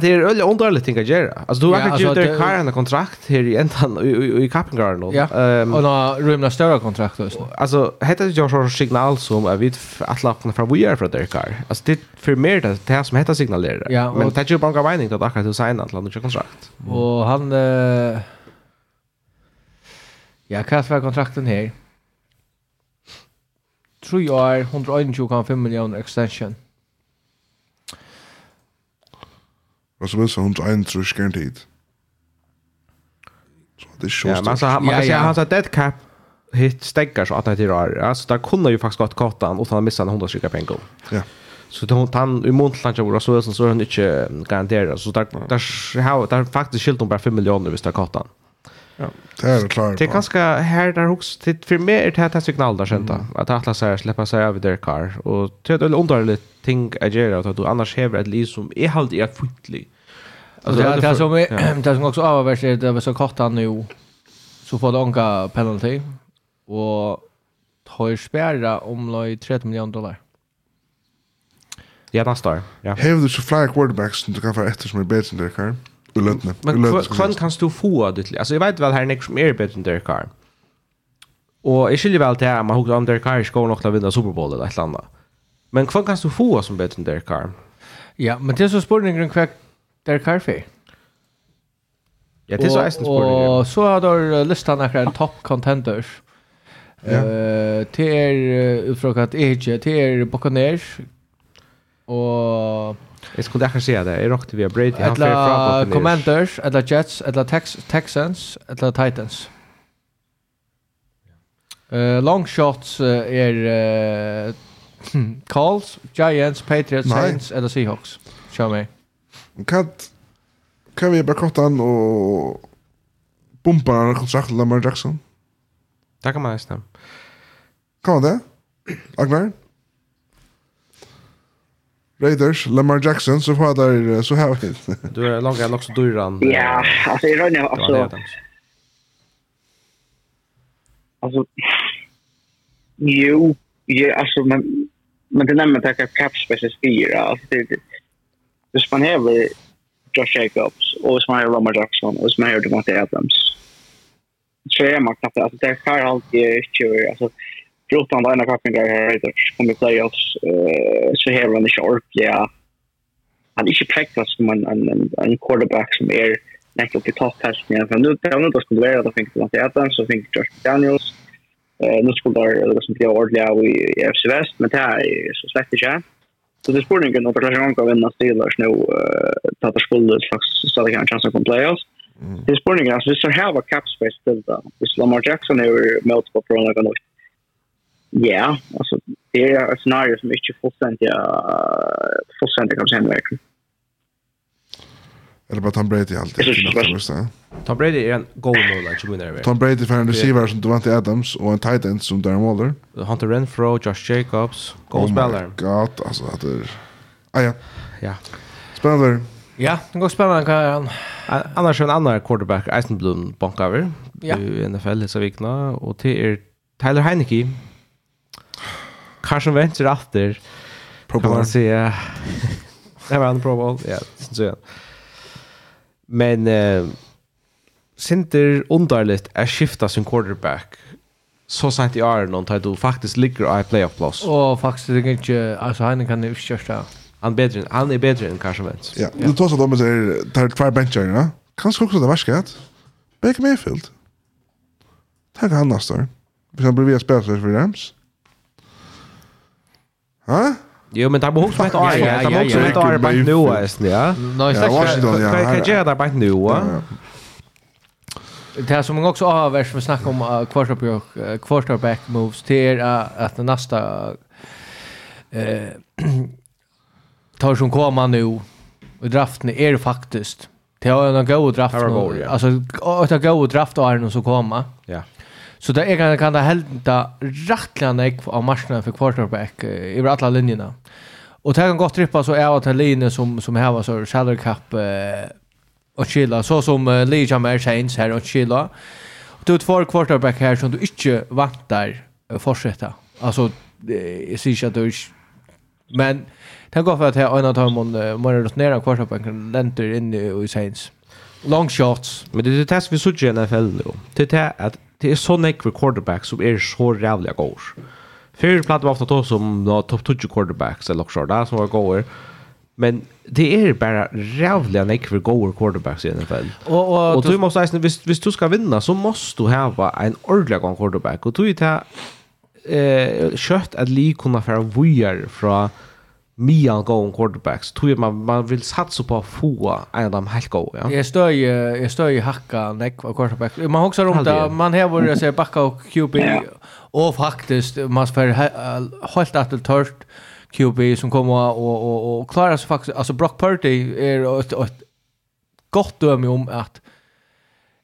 det är öle underligt tänka göra. Alltså du har ju gjort en kar en kontrakt här i ändan i i Kappengarden Ja, Ehm och några rymna större kontrakt också. Alltså heter det ju så signal som är vid att lappa från vi är från där kar. Alltså det för mer det det som heter signalerar. Ja, men det är ju bara en mening att akkurat du signar till andra kontrakt. Och han Ja, vad var kontrakten här? 3 år, 121,5 miljoner extension. Så som helst, hon är en trus garantid. Så det är så ja, man, så, man kan säga sa dead cap hit stäggar så att det är rör. Alltså där kunde ju faktiskt gått kartan utan att missa en hundra stycken pengar. Ja. Så då han i montland kan vara så så han inte garanterar. Så där där har där faktiskt skilt hon bara 5 miljoner visst där kartan. Mm. Ja. Det är klart. Det är ganska här där hooks till för mig är det här signal där sent att att säger släppa sig över där car och det är underligt ting att göra att du annars häver ett liv som är halt är fotlig. Alltså det är som <clears throat> det som också avvärs är det så kort han nu så får det penalty och tar spärra om löj 30 miljoner dollar. Ja, nästa år. Ja. Hävde så flera quarterbacks som du kan få efter som är bättre än det, Karin? Ulötne. Men kvann kan du få det till. Alltså jag vet väl här Nick som är bättre än Derek Carr. Och jag skiljer väl till här man hugger om Derek Carr ska nog vinna Super Bowl eller ett annat. Men kvann kan du få som bättre än Derek Carr? Ja, men det är så spårningen kvar Derek Carr för. Ja, det är så eisen spårningen. Och så har du listan några top contenders. Ja. Eh, till utfrågat AJ, till Buccaneers och Jeg skulle ikke si det. Jeg råkte via Brady. Etla Commanders, eller Jets, eller Tex Texans, etla Titans. Uh, long shots uh, er <clears throat> uh, Calls, Giants, Patriots, Nei. Saints eller Seahawks. Kjør meg. Kan, kan vi bare korte an og pumpa en kontrakt til Lamar Jackson? Det kan man nesten. Kan man det? Agnar? Raiders, Lamar Jackson, så får där så här. du är långa nog så dyran. Ja, alltså i rönne alltså. Alltså Jo, ja, alltså men men det nämner att cap space är fyra. Alltså det det hvis man har Josh Jacobs och hvis man har Lamar Jackson och hvis man har Devontae Adams. Så är man knappt alltså det här har alltid ju alltså Förutom den ena kappningen jag har hört om i playoffs så har han inte ordentliga han är inte präktat som en, en, en en quarterback som är näkt upp i topphelsen. För nu kan han inte spela, då fick Monty Adams, då fick Josh Daniels. uh, nu skulle det liksom bli ordentliga i FC Väst, men det här är så slett inte. Så det spår inte det att han att vinna Steelers nu, eh, att det skulle faktiskt ställa en chans att komma playoffs. Det är spårningen, alltså vi ska ha cap space till det. Hvis Lamar Jackson är med på från något nytt Ja, alltså det är ett scenario som inte fullständigt fullständigt kan säga verkligen. Eller bara Tom Brady alltid. Tom Brady är en god mål att vinner över. Tom Brady för en receiver som Devante Adams och en tight end som Darren Waller. Hunter Renfro, Josh Jacobs, goalspelare. Oh my god, alltså att det... Ah ja. Ja. Spännande. Ja, det går spännande kan han. Annars en annan quarterback, Eisenblum, bankar vi i NFL så vikna och det är Tyler Heineke Carson Wentz är efter. Pro Bowl. Kan man säga. <laughs> det var en Pro Bowl, ja. Så ja. Men eh, Sinter underligt är skifta sin quarterback så sent i år någon tar du faktiskt ligger i playoff plus. Och faktiskt det inte alltså han kan ju köra. Han bättre han är bättre än Carson Wentz. Ja, du tar så de säger tar två bencher, va? Kanske också det värsta Baker Mayfield. Tack han nästa. Vi kan bli via spelare för Rams. Hæ? Jo, men det er behov som et heter ja. Det er behov som et år bare nå, ja. Nei, Washington, ja. Hva gjør det bare nå, Det här som man också har som vi snack om uh, quarterback, uh, quarterback moves till er uh, att nästa uh, tar som kommer nu och draften är faktiskt det har en god draft nu. Alltså att ha god draft är någon som kommer. Ja. Så det är kan det hända rättligen ek av matcherna för quarterback över alla linjerna. Och det kan gott trippa så är att en linje som som har så salary cap uh, och chilla så som eh, Lee Jamar Saints här och chilla. Och du två quarterback här som du inte vantar eh, fortsätta. Alltså jag ser inte att du men Tänk off att jag en av dem måste rotnera quarterbacken lenter in i Saints. Long shots. Men det är det vi sier i NFL då. Det er det att det är så nekve quarterback som är så rävliga gårs. Fyra platt var ofta då som då topp 20 quarterbacks eller också där som var går. Men det är bara rävliga nekve går quarterbacks i NFL. Och, och, och du måste säga, hvis, hvis du ska vinna så måste du ha en ordentlig gång quarterback. Och du är det eh, kött att li kunna föra vujar från Mian go on quarterbacks. Tror man man vill satsa på få en av dem helt go, ja. Jag stör jag står ju hacka neck av quarterback. Man också runt där man här borde säga backa och QB och faktiskt man för helt att törst QB som kommer och och och klara sig faktiskt alltså Brock Purdy är ett, ett gott döme om att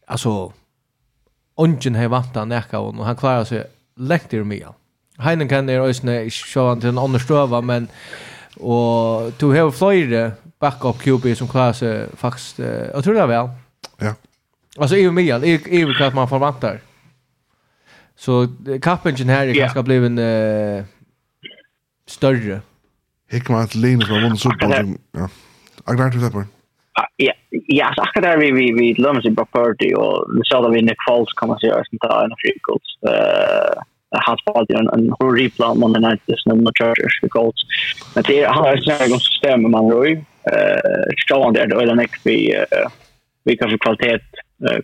alltså ungen har vant han näka och han klarar sig läckte i med. Heinen kan det ösna i sjön till en annan stöva men Og du har flere backup QB som klarar sig faktiskt, jag tror det väl. Ja. Alltså i och med, i och med man förväntar. Så kappingen här är ganska blivit uh, större. Hickman till Linus var vunnit Super Bowl. Ja. Agnar till Pepper. Ja, ja, så akkurat där vi vi vi lömmer sig på 40 och så då vi Nick Foles kommer sig att ta en av frikos. Eh hans fall en en horribel man den här det som Chargers the Colts. Men det han har snarare gått system med man Roy. Eh strong där eller näck vi vi kanske få kvalitet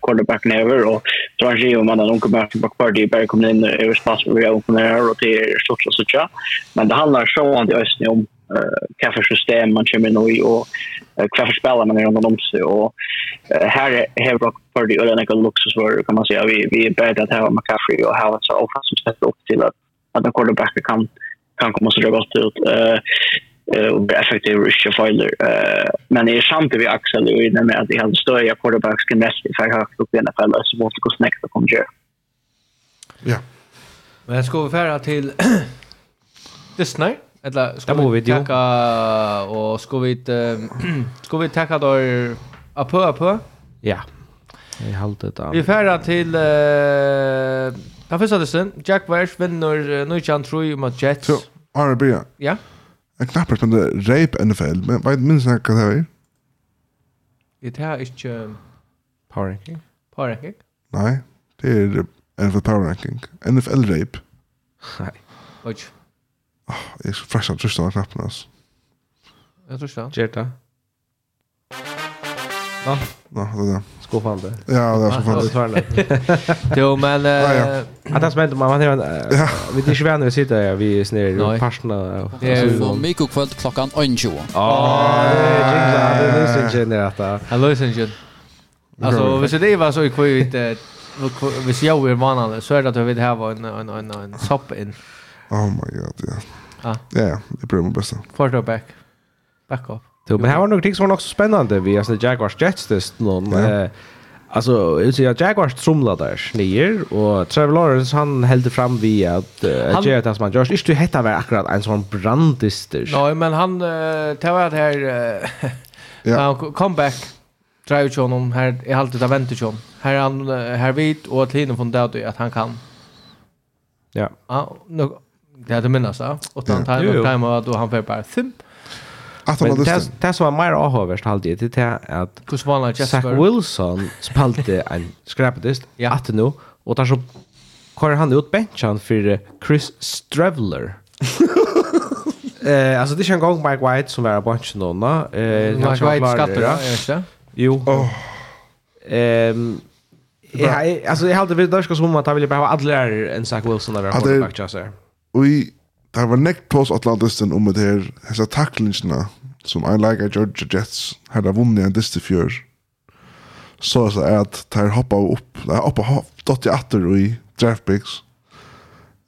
quarterback never och så han ju man den kommer till back party bara kommer in över spass vi har på det och det är stort så så. Men det handlar så om det ösnen om hva for system man kommer nå i, og hva for spiller man er under om seg. Og her har vi for de øyne ikke luksusvarer, kan man si. Vi, vi er bedre til å ha McCaffrey og ha et så som sett opp til at, at en quarterback kan, kan komme så godt ut. Uh, och bli effektiv och inte fejler. Men det är sant vi Axel och inne med att det hade större quarterbacks kan nästan för högt upp i NFL så måste gå snäckt och kommer göra. Ja. Men jag ska vi färra till <clears throat> Disney. Eller ska vi tacka och ska vi <clears throat> ska vi tacka då apö apö? Ja. Vi håller det. Vi färra till eh uh, första dessen Jack Welsh vinner nu kan tror mot Jets. Så, är det Ja. Jag knappar på det rape NFL, men vad minns jag vad det är? Det här är inte power ranking. Power ranking? Nej, det är NFL power ranking. NFL rape. Nej. Och Jeg er fræst av trøst av knappen, altså. Jeg tror ikke det. Gjert det. Nå, Nå, det er det. Skofande. Ja, det er skofande. Jo, men... Att det som händer, man Ja. Vi är inte vänner vi sitter här, vi är snir i parsna. Det är ju Mikko kväll klockan 1.20. Åh, det är lösen i detta. Det är lösen Alltså, hvis det var så i kvitt, hvis jag är vanlig, så är det att vi vill ha en sopp in. Oh my god, ja. Ja. Ja, det blir mitt bästa. Forward back. Back up. Jo, men här var några ting som var också spännande. Vi alltså Jaguars Jets test någon. Ja. Alltså, jag säger Jaguars trumlar där snyer och Trevor Lawrence han hällde fram vi att uh, Jared Tasman Josh inte du hetta var akkurat en sån brandister. Nej, men han uh, tar det här uh, <laughs> ja. comeback drive till honom här i halvtid av väntet till honom. Här han här vid och att hinner från där att han kan. Ja. Ah, Det hade minnas då. Och han tar upp time och då han får bara thump. Men det det som var mer avhörst hade det till att Kus var Jesper Wilson spalte <laughs> en skrapdist ja. att nu och där så kör han ut benchen för Chris Strevler. <laughs> Eh alltså det är en gång Mike White som var på benchen då. Eh Mike White ja. Jo. Ehm Ja, alltså jag hade väl där ska som att han ville bara ha alla en Zach Wilson där på backchasser i det var nekt på oss Atlantisten om det her, hessa tacklingarna som en leikar Georgia Jets hadde vunnet en diste fjör, Så altså at der hoppa opp, der hoppa hopp, dott i atter i draft picks.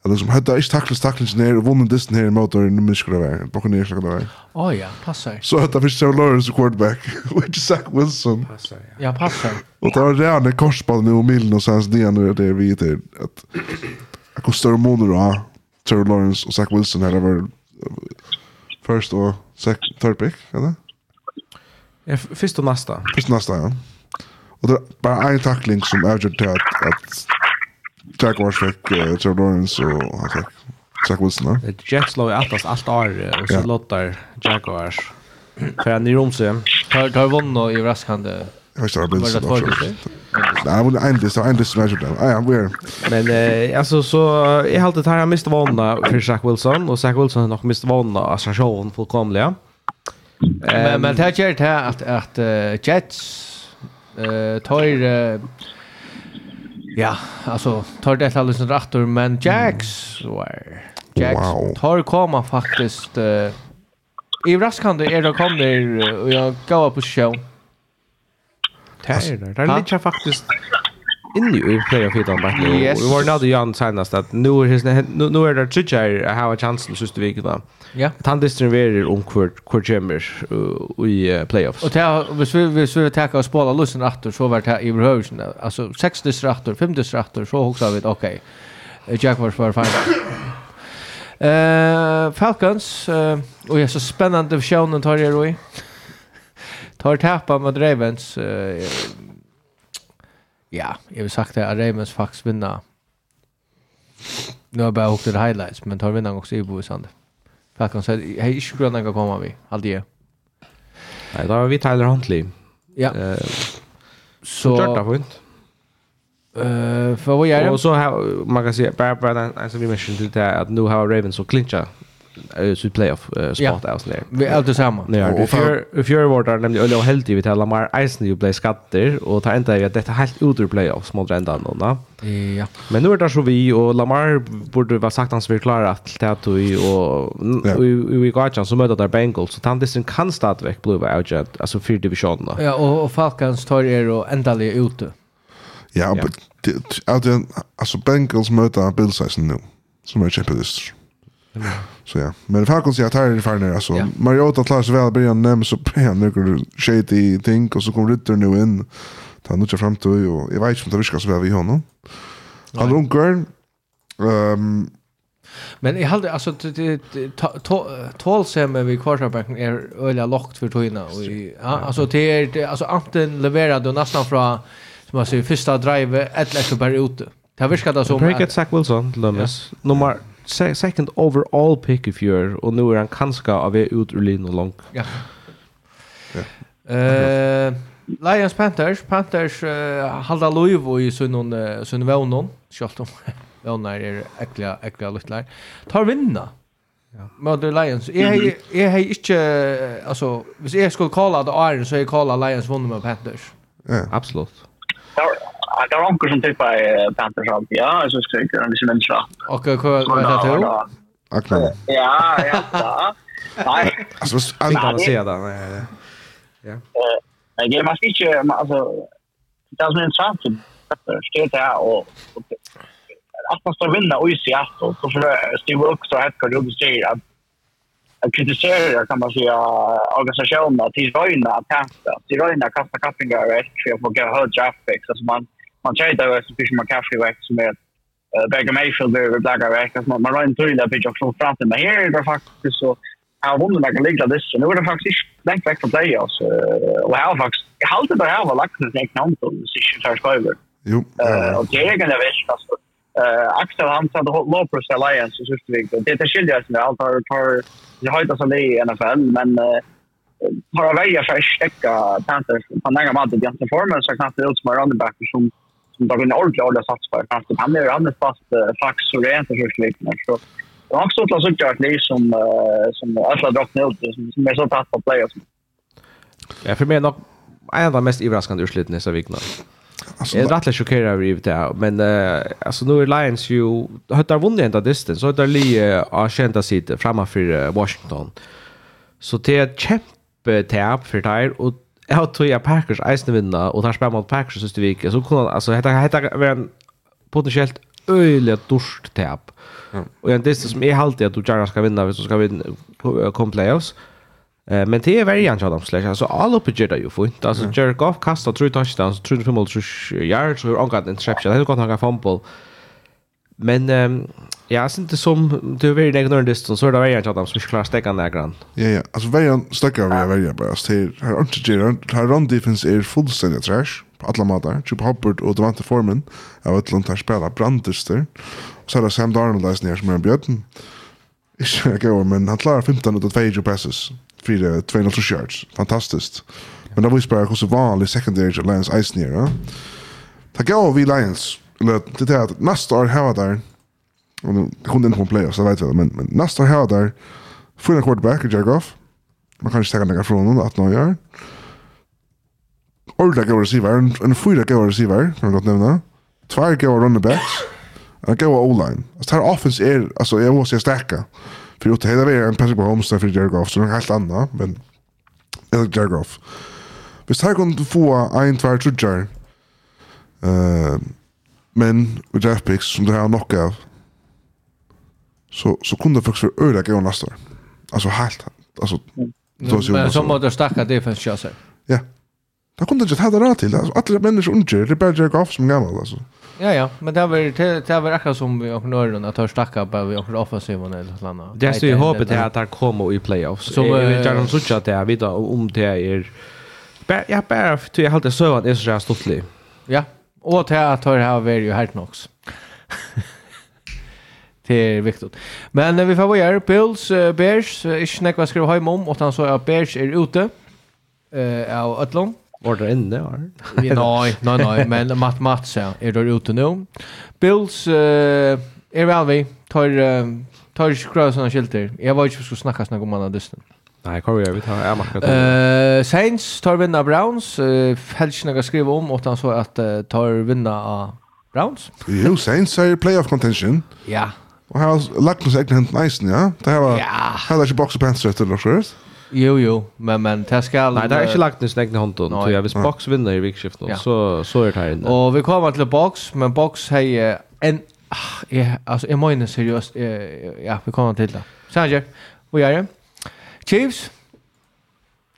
At det som hadde ikke taklet taklings ned og vunnet disten her i motor i nummeren være, bakken ned skulle være. Å ja, passer. Så hadde vi Trevor Lawrence quarterback, <laughs> og ikke Zach Wilson. Passer, ja. ja, passer. Og det var redan rene korsballen i omilen og sanns dianer det vi til at att, kunne større måneder av Trevor Lawrence och Zach Wilson här var first och sec third pick, eller? Ja, först och nästa. Först och nästa, ja. Och det bara en tackling som avgjorde till att, att Jaguars fick uh, Trevor Lawrence och han fick Zach Wilson. Ja. Jets låg i allt allt år och så ja. låter Jaguars. För han är i Romsö. Tar, tar vunna i överraskande Jag står bara så där. Nej, men ändå så ändå så där. Ja, ja, we're. Men eh alltså så jag har alltid här mist vanna för Zach Wilson och Zach Wilson har nog mist vanna alltså showen fullkomliga. Eh men det här gör det att att Jets eh tar Ja, alltså tar det alldeles rätt men Jacks var Jacks wow. tar komma faktiskt uh, i raskande är det kommer och jag går på show. Det är det. Det är lite faktiskt inne i player fit on back. Yes. Vi var nådde Jan senast att nu är det nu, nu är det tjuja att ha chansen sista veckan. Ja. Att han distribuerar om kvart kvart kommer i playoffs. Och där hvis vi hvis vi tar och spela lussen åter så vart det i Rosen alltså 6 distractor, fem distractor så hooksar vi okej. Okay. Jack var för fine. Eh Falcons eh och är så spännande för showen tar det då i. Tar tappa mot Ravens. Uh, ja, jag vill sagt det att Ravens faktiskt vinner. Nu har jag bara åkt till highlights, men tar vinnaren också i Bovisande. Falcons, hej, hej, inte gröna kan komma vi, alltid. Nej, då har vi Tyler Huntley. Ja. Uh, så... Så Kört det fint. Uh, för vad gör det? Och så har man kan säga, bara, bara, alltså vi mentioned till det att nu har Ravens och clincha uh, sitt playoff uh, spot yeah. alltså där. Vi är alltid samma. Ja, och för för vart där nämligen Öllo helt vi hela Lamar Eisen ju play skatter och ta inte att detta helt utur playoff små ända då. Ja. Men nu är det så vi och Lamar borde vara sagt hans vi klara att ta att och vi går chans att möter där Bengals så tant det kan starta veck blue out alltså för divisionen. Ja, och Falcons tar er och ändaliga ute. Ja, men alltså Bengals möter Bills nu som är. Så ja, men Falcons jag tar det för när alltså Ja. Mariota klarar sig väl början nämn så han några shady ting och så kommer Ritter nu in. Ta nu till fram till och jag vet inte om det viskar så väl vi honom. Han runkar. Ehm Men jag hade alltså tål sem vi quarterbacken är öliga lockt för tojna och alltså det är alltså antingen leverade nästan från som man säger första drive eller så bara ute. Det har viskat alltså om Breaket Zach Wilson, Lummis. Nummer se second overall pick if you're og nu er han kanske av er ut ur linjen lang. Ja. ja. Eh Lions Panthers, Panthers uh, halda loiv i sunn uh, sunn vånon, sjalt om <laughs> vånar er ekla, ekla lutlar. Tar vinna. Ja. the Lions. Jeg hei, jeg hei ikke, altså, hvis jeg skulle kalla det Iron så hei kalla Lions vunnet med Panthers. Ja, absolut. Ja, det var onkel som tippa i Panthers alltid. Ja, så ska jag göra det som en slapp. Och vad heter det? Akna. Ja, ja. Nej. Alltså, jag kan inte säga det. Ja. Nej, man ska inte, alltså, det är som en slapp. Det är och att man ska vinna och i Seattle. Så för att styra upp så här kan du säga att jag kritiserar kan man säga organisationerna till röjna att hämta. Till röjna kasta kappingar och ett för att få hög draft picks. Alltså man man tjejda växt och man McCaffrey växt som är Baker Mayfield över Blacka växt. Man rör inte till det bidrar från framtiden. Men här är det faktiskt så har vunnit några ligga dess. Nu är det faktiskt längt väck från playoffs. Och har faktiskt, jag har alltid bara här lagt en egna hand på sista första över. Jo. Och det är egen jag vet fast. Axel han sa det low press alliance så just det. Det är skiljer sig allt har har jag har inte så det i NFL men har väl jag ska stäcka Panthers på några månader i den formen så knappt det ut som running back som som tar en ordentlig ordentlig sats på. Han är alldeles fast fax och rent och hur Så det har också ett sånt här liv som, som alla drottna ut som som är så tatt på play. Ja, för mig är nog en av de mest överraskande ursliten i Savikna. Alltså, jag är rätt chockerad över det men uh, alltså nu är Lions ju har vunnit ända distance så har Lee av känt sig framför Washington. Så det är ett kämpe tapp för där och jag har tror jag Packers eisne vinna och tar spel mot Packers sist vik så kunde alltså heter heter var en potentiellt öliga dorst tap. Mm. Och en det som är alltid att du gärna ska vinna hvis du ska vinna kom playoffs. Eh men det är väldigt annorlunda dem slash alltså alla på Jedi ju fint. Alltså Jared Goff kastar tre touchdowns, 355 yards och har angat interception. Det har gått några fumble. Men um, ja, sen det som du är väldigt ignorant distans så är det varje att de som klarar stäcka den där grann. Ja ja, alltså varje stäcka vi är varje bara så här här inte ger här run defense är fullständigt trash på alla matar. Chip Hubbard och Devante Foreman av ett långt här spelar brandester. Och så är det Sam Darnold där nere som är en bjöten. Ikke gøy, men han klarar 15 ut av 22 passes. Fyra 200 yards. Fantastiskt. Men det viser bare hvordan vanlig secondary till Lions Ice eisen er. Det gav vi Lions eller det är att nästa år här där och nu kunde inte på playa så vet jag men, men nästa år här där fyra quarterback i Jagoff man kan inte stäcka några från honom att någon gör Orda går receiver, en, en fyra går receiver, kan man gott nämna. Två går running backs, en går o-line. Alltså det här offense är, alltså jag måste stäcka. För att hela en Patrick Mahomes där för Jared Goff, så det är helt annan, men eller Jared Goff. Hvis her kunne få en, tvær, trudjar, uh, Men med draft picks som det här knock av så så kunde faktiskt vara öra gå nästa. Alltså helt alltså då så Men som att stacka defense chanser. Ja. Da kunne det ikke ta det rett til, altså, alle mennesker unger, det er bare Jared Goff som gammel, altså. Ja, ja, men det var, det, det var akkurat som vi åker nøyren, at jeg stakka på vi åker offensiven eller noe annet. Det er i håpet til at han kommer i playoffs. Så vi tar noen suttje det jeg vet om det er... Ja, bare, jeg har alltid søvann er så ståttelig. Ja, Och till att höra här är ju helt nox. Det är viktigt. Men när vi får vara Bills, uh, Bears, uh, inte när jag skriver hem om, och han sa att Bears är ute uh, av Ötlån. Var det inne? Var? nej, nej, nej, men Matt Mats ja, är där ute nu. Bills uh, är väl vi, tar, uh, tar skrösarna skilter. Jag var ju inte skulle snacka snacka om annan dysten. Nej, Corey Irvin har jag markat. Eh, Saints tar vinna Browns. Uh, Helgen har skrivit om åt han så att uh, tar vinna av Browns. jo, Saints är playoff contention. Ja. Och här har lagt oss egna hänt nice, ja. Det här var... Ja. Här är ju Box och Pants rätt eller så. Jo, jo, men, men det ska... Nej, det är inte lagt oss egna hänt. Så jag vill Box vinner i vikskiftet ja. så, så är det här inne. Och vi kommer till Box, men Box har en... Ah, ja, alltså, jag menar seriöst. Ja, vi kommer till det. Sanger, vad gör du? Chiefs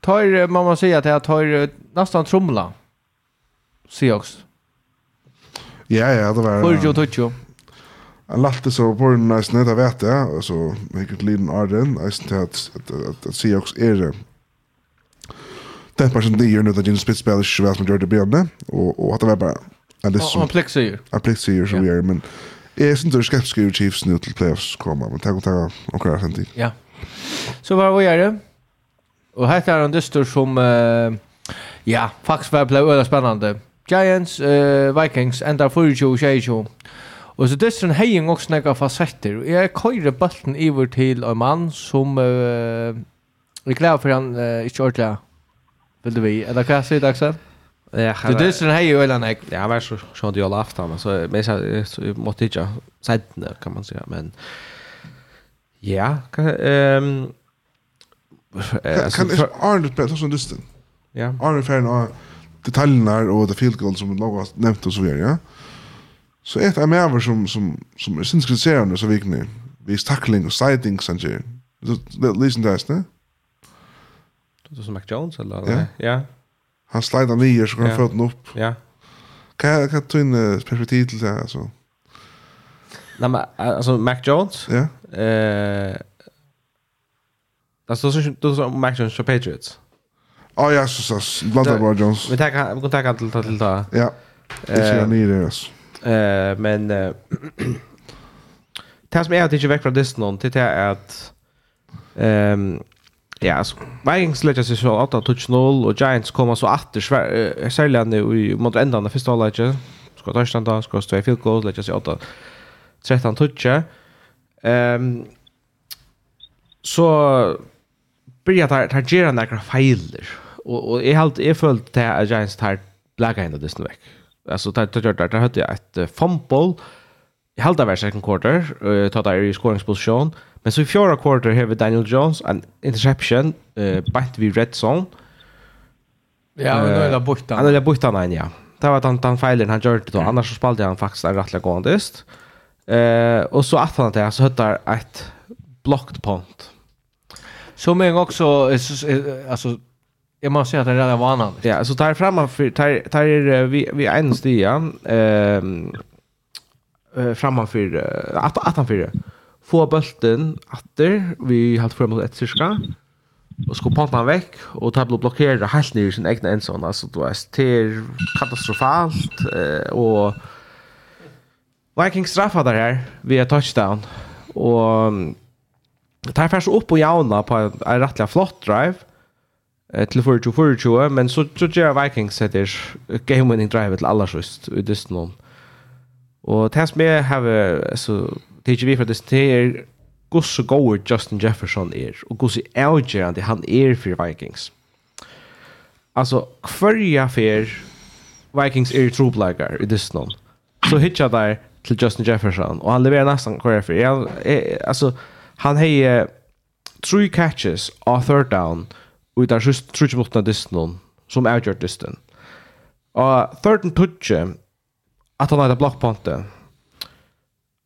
tar man man säga att jag tar nästan trumla. Seahawks. Ja ja, det var. Fullt och touch. Han latte så på den nice net av vet jag och så vilket liten Arden nice att att Seahawks är det. Det personen det gör nu att Jens Spitz Spitzbell så svär som gör det bättre och och att det var bara en det så. Han plexar ju. Han plexar ju så vi är men är inte skeptisk Chiefs nu till playoffs komma men tack och tack och klara sen Ja. Så var vi gjør det. Og her er en dyster som, uh, ja, faktisk var ble øyla spennende. Giants, uh, Vikings, enda 24-22. Og så dysteren heien også nekka fasetter. Jeg køyre bølten iver til en mann som, uh, jeg gleder for han uh, ikke ordentlig, vil du vi. Er det hva jeg sier, Axel? Ja, han Du dyster hej ju eller nej. Ja, var så sånt jag laft han så men så måste jag säga kan man säga men Ja, kan... Um, alltså, kan kan Arnold prata sån dysten? Ja. Arnold färgen av detaljerna och det field goal som Logo nämnt och så vidare, ja. Så ett är mer som, som, som är sinskriserande så vikne. Vis tackling och siding, sånt Det Lysen där, ne? är som McJones, eller? Ja. ja. Han slidar ner så kan han fötten upp. Ja. Kan jag ta in perspektiv till det, alltså? Nej men alltså Mac Jones. Ja. Eh Alltså så då så Mac Jones för Patriots. Ja ja så så bland bara Jones. Vi tar vi kan ta till till ta. Ja. Det ser ni det alltså. Eh men eh <clears throat> Det som är att inte väck från det någon till det är att ehm ja så Vikings lägger sig så 8 touch 0 och Giants kommer så åter svär sälja nu mot ändan av första halvleken. Ska ta stanna ska stå i field goal lägger sig 8 13 touche. Ehm så börja ta ta gera några failer och och är helt är fullt det att Giants tar blacka in det veck. Alltså ta ta ta där hade ett fumble i halva var second quarter uh, ta där i scoringsposition men så i fjärde quarter har vi Daniel Jones en interception uh, bant vi red zone. Ja, han har la det han. Han har bort han ja. Det var han han failen han gjorde då annars så spelade han faktiskt en rättliga gåndest. Eh, och så att han det så hittar ett blockt pont. Som men också alltså Jag måste säga att det är redan vanan. Ja, så tar framför tar tar vi vi en stia ehm framför att att han för få bulten åter vi har fram mot ett cirka och ska pantan veck och ta blockera helt ner sin egna ensam alltså då är det katastrofalt eh och Vikings straffar där här via touchdown. Och tar färs upp och jauna på en rättliga flott drive till 42-42, men så, så gör Vikings etter game-winning drive til allersøst i dysten. Og det som jeg har, så det er ikke vi for dysten, det er hvor så god Justin Jefferson er, og hvor så avgjørende han er for Vikings. Altså, hver jeg fer Vikings er troblegar i dysten om, så hittar der til Justin Jefferson og han levererar nästan kvar för jeg, altså han har tre catches on third down og det er just tre mot distan som avgör distan. og third and touch at han hade block punt.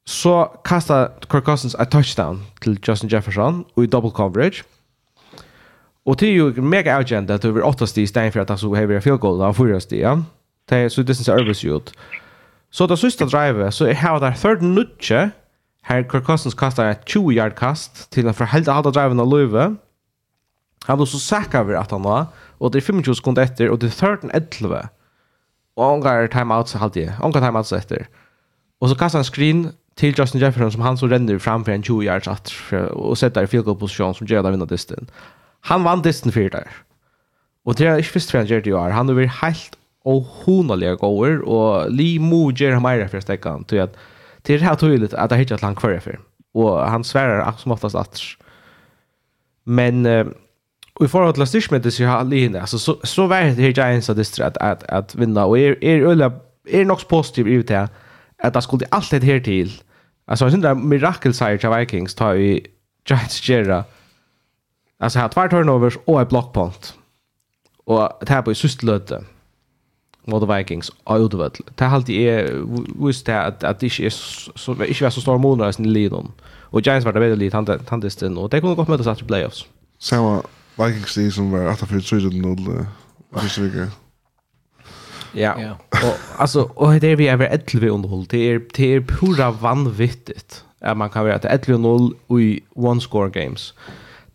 Så kastar Kirk Cousins ett touchdown til Justin Jefferson og i double coverage. og det er jo mega avgjent at det över 8 steg i stedet for at han så behöver field goal av 4 Ja. Det er så det syns är översjut. Så det sista drivet, så er her der third nutje, her Kirk Cousins kastar et 20-yard kast til han forhelda halda driven av løyve. Han var så sækka vi at han var, og det er 25 sekunder etter, og det er third and 11. Og han har timeout så halvtid, han har timeout så etter. Og så kastar han screen til Justin Jefferson som han så renner fram for en 20-yards atter, og setter i field goal position som gjør at han vinner distan. Han vann distan fyrir der. Og det er ikke først for han gjør det i år, han har vært helt och honaliga gåer och li mojer mer för stäckan till att till det här tydligt att det hittar ett land kvar för och han svärar som oftast att men eh, och i förhållande till det, så har li alltså så så var det hittar Giants så distra att att att vinna. Och är är ölla är nog positiv ut det att det skulle alltid här till alltså synd där miracle side till Vikings tar i Giants Jera alltså här två turnovers och ett punt. Och det här på i systlöte mot Vikings av utvall. Det har alltid är visst det att att det inte är så inte var så stor månader i sin lidon. Och Giants var det väldigt lite han han det och det kunde gått med att playoffs. Samma Vikings det som var att för tredje noll första veckan. Ja. Och alltså och det är vi över 11 underhåll. Det är det är pura vanvittigt. Att man kan vara att 11-0 i one score games.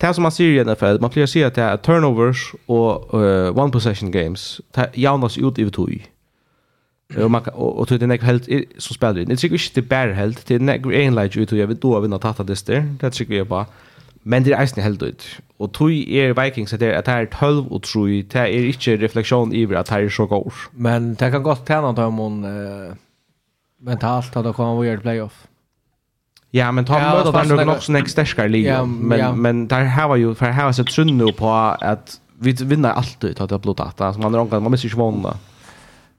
Det som man ser i NFL, man pleier å att det är turnovers och uh, one possession games. Det jaunas ut i tog. Och man, och og det är helt så spelar det. Det tycker ikke det er helt, det er nekve enleik ut och jag vet då vinna tatta det dyster. Det tycker jeg bara. Men det er eisen helt ut. Og tog er Vikings at det er 12 og tro, det er ikke refleksjon i at det er så god. Men det kan godt tjäna dem om uh, mentalt att det kommer å gjøre playoff. Ja, men ta ja, möta där nog också nästa starkare liga. Ja, men ja. men där har ju för här har så trunno på att vi vinner alltid att det blått att alltså man rankar man måste ju vinna.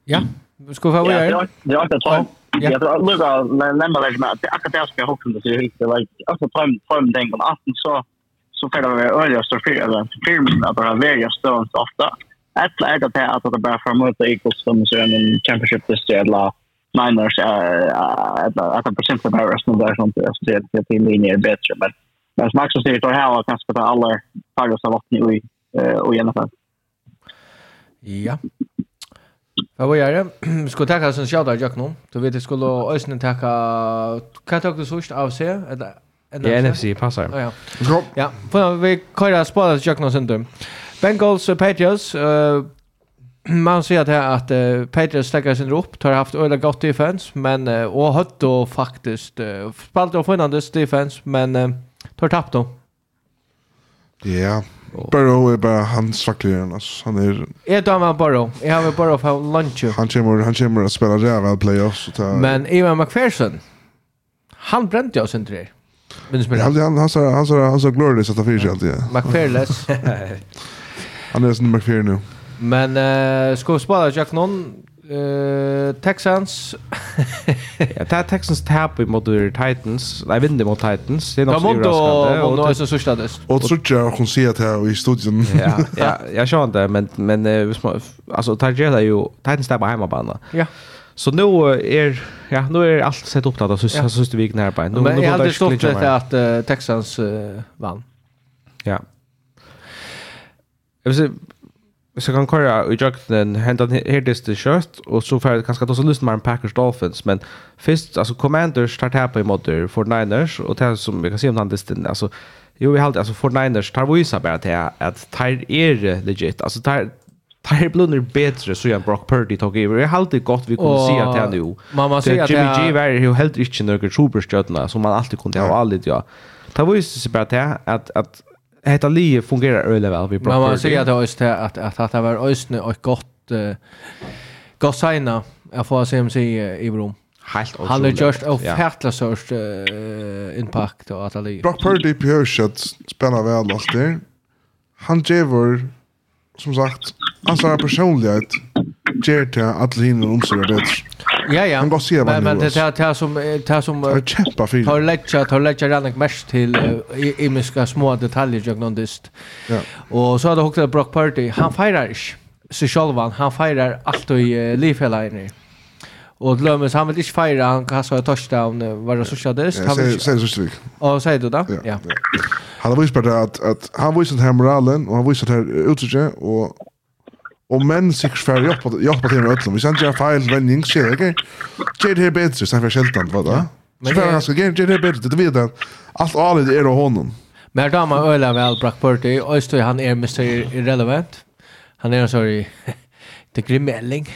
Ja. Vi ska få göra. Ja, det är tror jag. Jag tror Luka nämner väl med att akkurat det ska hoppas det är riktigt like alltså prime prime den gången. att så så får det vara öliga står för eller filmen att bara välja stöns ofta. Att lägga det att det bara framåt Eagles som så en championship district eller Niners att att på simpelt bara resten där som det ser det till linje är bättre men men som också ser det här kanske på alla Tigers har varit nu i och i alla fall. Ja. Vad gör det? Vi ska tacka oss en shoutout, Jack, nu. Du vet, det skulle ösnen tacka... Kan ta det först av sig? eller Ja, NFC passar. Ja, ja. Ja, vi kan ju spara Jack nu sen. Bengals, Patriots, eh <clears throat> man ser att att uh, Patriots stäcker sin upp tar haft öde gott defense men uh, och hött då faktiskt uh, spalt och Fernandes defense men uh, tar tappt då. Ja. Yeah. Burrow är bara han faktorn alltså. Han är Är då man Burrow. Jag har Burrow för lunch. Han kommer han kommer att spela jävla playoffs så ta. Men Ivan McPherson han brände jag sen till det. Men han han han så han så han så glorious att ta fyra alltid. <laughs> McPherson. Han är sån McPherson nu. Men uh, ska vi spara Jack någon uh, Texans? <laughs> Ja, det är Texans tap mot Titans. Nej, vinner mot Titans. Det är något som är raskande Och det är så sörstades Och så tror jag hon ser det här i studion. Ja, ja jag kör inte Men, men uh, alltså, Target är ju Titans tap på hemmabana Ja. Så nu är ja, nu är allt sett upp där så så sista veckan här på. Nu men jag hade stått det att uh, Texans uh, vann. Ja. Jag vill säga så kan köra i jakten hända här det det kött och så för kanske då så lyssna med en Packers Dolphins men först alltså Commanders start här på mot 49ers, och det som vi kan se om han det alltså jo vi håller alltså 49ers tar vi så bara till att tar är legit alltså tar Tyre Blunder bättre så jag Brock Purdy tog över. Jag har alltid gott vi kunde se att han nu. Man måste säga att Jimmy G var ju helt inte några superstjärna som man alltid kunde ha alltid, ja. Det var ju så bara det att att Hetta li fungerar öle väl vi pratar. Men man säger att det är att att att det var ösne och gott uh, gott signa jag får se om sig i brom. Helt otroligt. Han har just av fatla sorts uh, impact och att det. Brock Purdy Piercet spelar väl lost där. Han Jever som sagt, hans personlighet ger till alla hinner om så det. Ja ja. Men vad ser man? Men det här det som det som kämpa för. Tar lägga tar lägga rannig mest till i myska små detaljer jag någon dist. Ja. Och så hade hockat ett Brock Party. Han firar sig själv han firar allt i livhela inne. Och Lömmes han vill inte fira han kastar ett touchdown var det så skadest. Han säger så strikt. Och säger du då? Ja. ja. Han har visst bara att att han visste den här moralen och han visste det här utrymmet och Og menn sikkert for å hjelpe til med øtlom. Hvis han gjør feil, vending, skjer det ikke. Gjør det her bedre, sen for sjeldan, hva da? Så for han skal gjøre det her bedre, det vet han. Alt alet er av honom. Men her damer øyla vel Brock Purdy, og han er Mr. Irrelevant. Han er en sorry, <laughs> det grimme elling.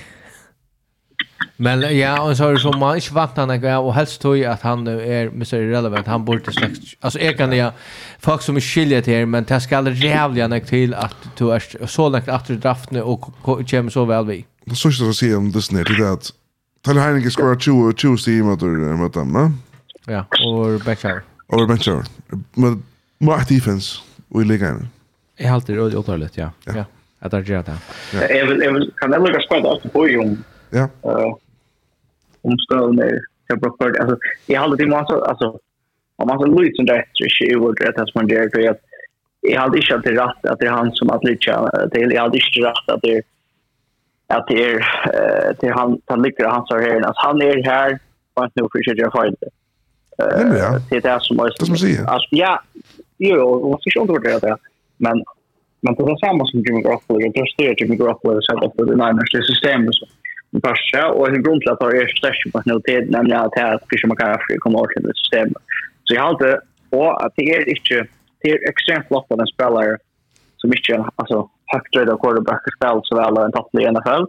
Men ja, och så är det som man inte vant han är och helst tror jag att han är Mr. Irrelevant, han borde strax. Alltså jag kan ja, folk som är skilja till er, men det ska aldrig jävla nek till att du är så långt efter draften och kommer så väl vi. Det sista jag säger om Disney det är att Tyler Heineke skorar 20 20 steam mot mot dem, va? Ja, och Becker. Och Becker. Men Mark defense och i ligan. Jag har alltid råd otroligt, ja. Ja. Att det gör det. Jag vill jag vill kan jag lägga spela på ju. Ja om omstående jag brukar alltså jag håller det massa alltså om man så lite som det är så är det rätt att man gör det att jag hade inte alltid rätt att det är han som att lite till jag hade inte rätt att det att det är till han han ligger han så här att han är här fast nu för sig jag får fight det det är det som måste alltså ja jo och vad ska så skulle det men men på samma som Jimmy Garoppolo jag tror det är Jimmy Garoppolo så att det är det systemet så Barca och en grund till att det är störst på notet nämligen att här fiskar man kanske kommer åt till systemet. Så jag har inte och att det är inte det är extremt flott av en spelare som inte alltså högt röda quarterback spel så väl en topplig i NFL.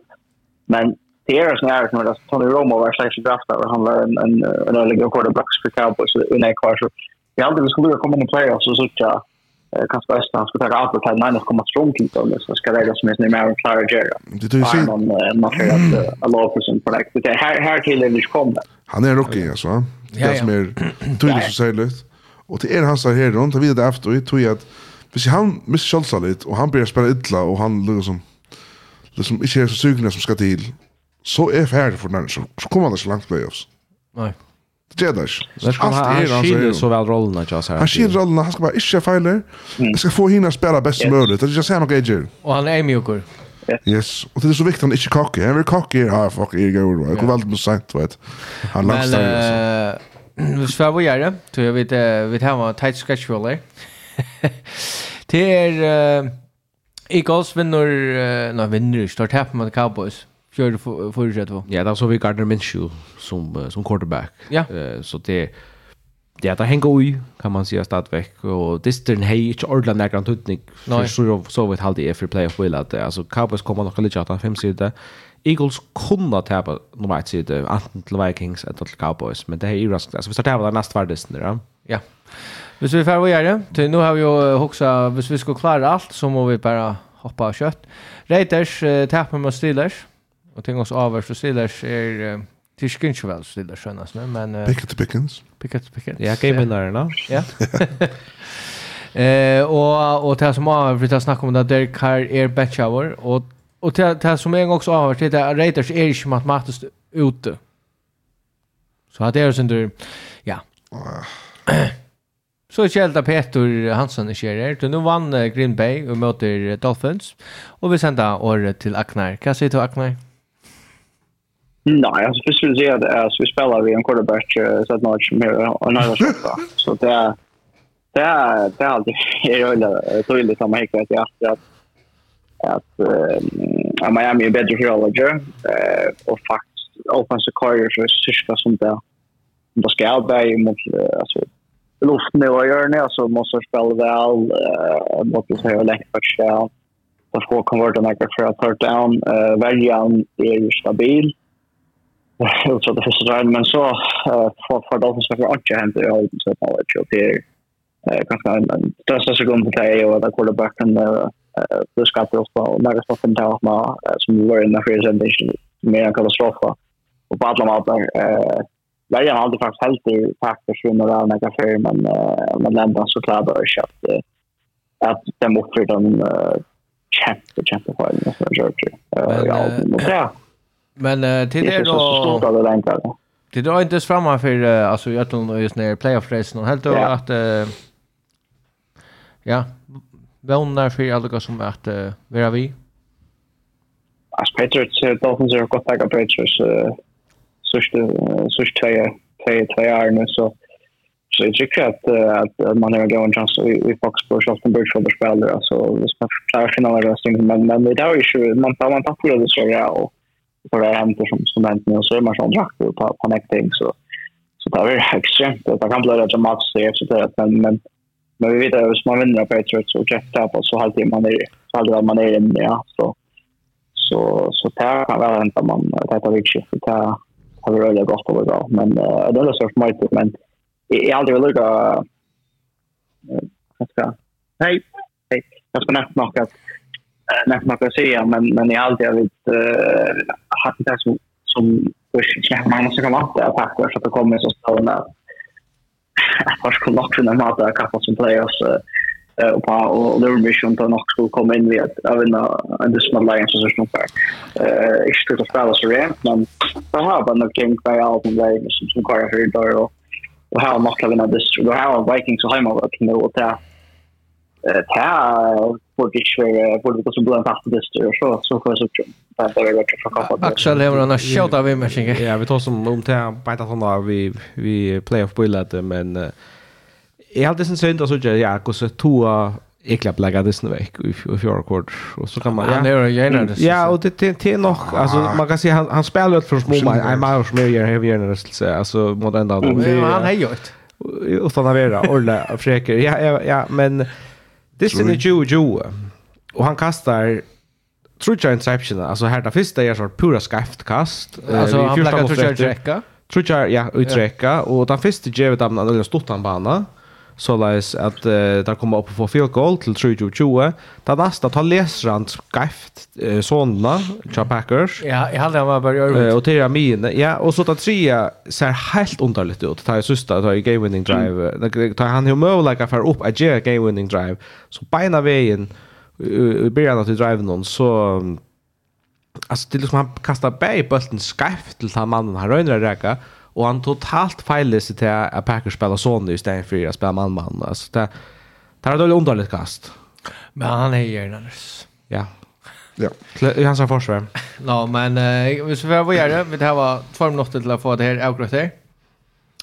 Men det är sån här som Tony Romo var slags draftad och han var en en en ölig quarterback för Cowboys och en kvar så jag hade vi skulle komma in i playoffs och så kanske östra han skulle ta allt på ta komma strong till dem så ska det som är snämma och klara göra. Det du ser någon matcher att a low percent för like det här här till English kommer. Han är rookie alltså. Det som är tydligt så sällsynt. Och det är han så här runt och vidare efter och tror att hvis han missar chansen lite och han börjar spela illa och han liksom liksom inte är så sugen som ska till så är färdig för den så kommer han så långt playoffs. Nej. Det är det. Han skiljer så väl rollerna. Han skiljer rollerna. Han ska bara, inte fejla. Jag ska få hinna spela bäst som möjligt. Det är just samma grej. Och han är mjukor. Yes. Och det är så viktigt att han inte kockar. Han vill kocka. Ja, fuck, jag går. Jag går väldigt besatt, vet. Han lastar. Vi ska vara göra. Tror jag vet vi tar en tight schedule där. <laughs> Det är Eagles vinner, nej vinner, står tappar mot Cowboys. Kjørte forutset på. Ja, da så vi Gardner Minshew som, som quarterback. Ja. Uh, så det, det er det henger ui, kan man si, stadigvæk. Og disteren hei ikke ordentlig nærkere tøtning. Nei. Så, så vidt halde jeg for playoff will at altså, Cowboys kommer nok litt at fem sidor. Eagles kunne tapa nummer ett side, enten til Vikings eller til Cowboys, men det er raskt. Altså, vi starter av det neste verdeste, ja. Ja. Hvis vi får gjøre det, til nå har vi jo hoksa, hvis vi skal klare alt, så må vi bare hoppa av kjøtt. Raiders uh, taper mot Steelers. Och tänk oss avvärst så Steelers är Det ska inte väl stilla skönas nu, men... Pickett to Pickens. Pickett Pickens. Ja, game-vinnarna. Ja. <laughs> Eh och och det som har vi tar snack om det där Carr är Batch Hour och och det, det som jag också har varit det är Raiders är inte matematiskt ute. Så att det är sånt där ja. Så kjælda Peter Hansson i kjærer. Nu vann Green Bay og møter Dolphins. Og vi sender året til Aknar. Hva sier du, Aknar? Nej, alltså först vill jag säga att alltså, vi spelar vi en quarterback uh, så att något mer och några skott. Så det är det är det är alltid <laughs> är rullar så illa samma hekar att att att uh, Miami är bättre för alla ju eh och faktiskt offensive coordinator för syska som där då ska jag bäj mot alltså luften nu och gör ni alltså måste spela väl eh måste säga lätt för sig. Då får konvertera några för att ta down eh väljan är stabil så det första dagen men så för för Dolphins för att jag hämtar jag så på det jag det kanske en största sekund på det och att quarterbacken det ska på och när det stoppen där med som var in the presentation med en katastrof och på alla mått eh där jag hade faktiskt helt i faktor för några av några för men men ändå så klart och köpt att de uppfyllde den kämpe kämpe för den så jag tror ja och det Men uh, till det då... Till det drar inte framme för uh, alltså jag tror just när playoff-racen och helt då ja. att uh, ja, vänner för alla som att uh, vara vi. Alltså Patriots uh, Dolphins har gått tagga Patriots uh, sista sista två två två år nu så så jag tycker att att man har gått en chans i Foxborough och Charlottenburg för spelare alltså det ska klara finalen och sånt men men det är ju man tar man tappar det så ja och för det händer som som studenten nu så är man sån drakt på, på näkting så så det är extremt det kan bli rätt så det så där men men men vi vet att hvis man vinner på Patriots och Jeff Tappa så halvtid man är så halvtid man är inne ja så så så där kan väl inte man det tar viktigt så där har vi rörliga gott att vara men det är så smart men jag har aldrig lugga jag ska hej hej jag ska nämna något nästan man kan säga, men, men jag har alltid varit, uh, haft det som, som man måste komma att det är tack att det kommer så stående att <laughs> man skulle nog kunna mata kappa som playoffs och på och det var mission då nog skulle komma in vid att vinna en dismal lions så som för eh ich skulle spela så rent men så har man nog game by album där som som kvar för då och och har nog att vinna this då har Vikings hemma att nå och där eh för det ju för det som bland fast det och så så för så det är för kappa. Axel lever en shot av mig sig. Ja, vi tar som om det här bättre från vi vi playoff bullet men Jag hade sen synd så ja, hur så två ekla plagga det snö veck i fjärde kvart och så kan man ja det gärna det ja och det det är nog alltså man kan se han han spelar ut för små man är mer mer heavier än det så alltså mot ända då han har gjort utan att vara orla försöker ja ja men Distin är 20-20. Och han kastar Trutja interception, alltså här det första är så pura skaft kast. Alltså han lägger Trutja i träcka. Trutja, ja, i träcka. Och den första ger vi dem en stort bana så läs att uh, där kommer upp på field goal till 3-20. Det nästa tar läsrand skaft uh, såna Packers. Ja, jag hade bara börjat över. Och till min. Ja, och så tar trea ser helt underligt ut. Tar sista tar game winning drive. Mm. Tar han hur möjligt för upp att ge game winning drive. Så beina vägen i början att drive någon så Alltså det är liksom han kastar bäg i bulten skäft till han mannen han röjner att. Och han totalt fejlade sig till att Packers spelar Sony istället för att spela man-man. Alltså, det, det är ett dåligt underligt kast. Men han är ju annars. Ja. Ja. I hans försvar. Ja, men eh, vi ska vad gör det? Vi det här var två minuter till att få det här avgrått här.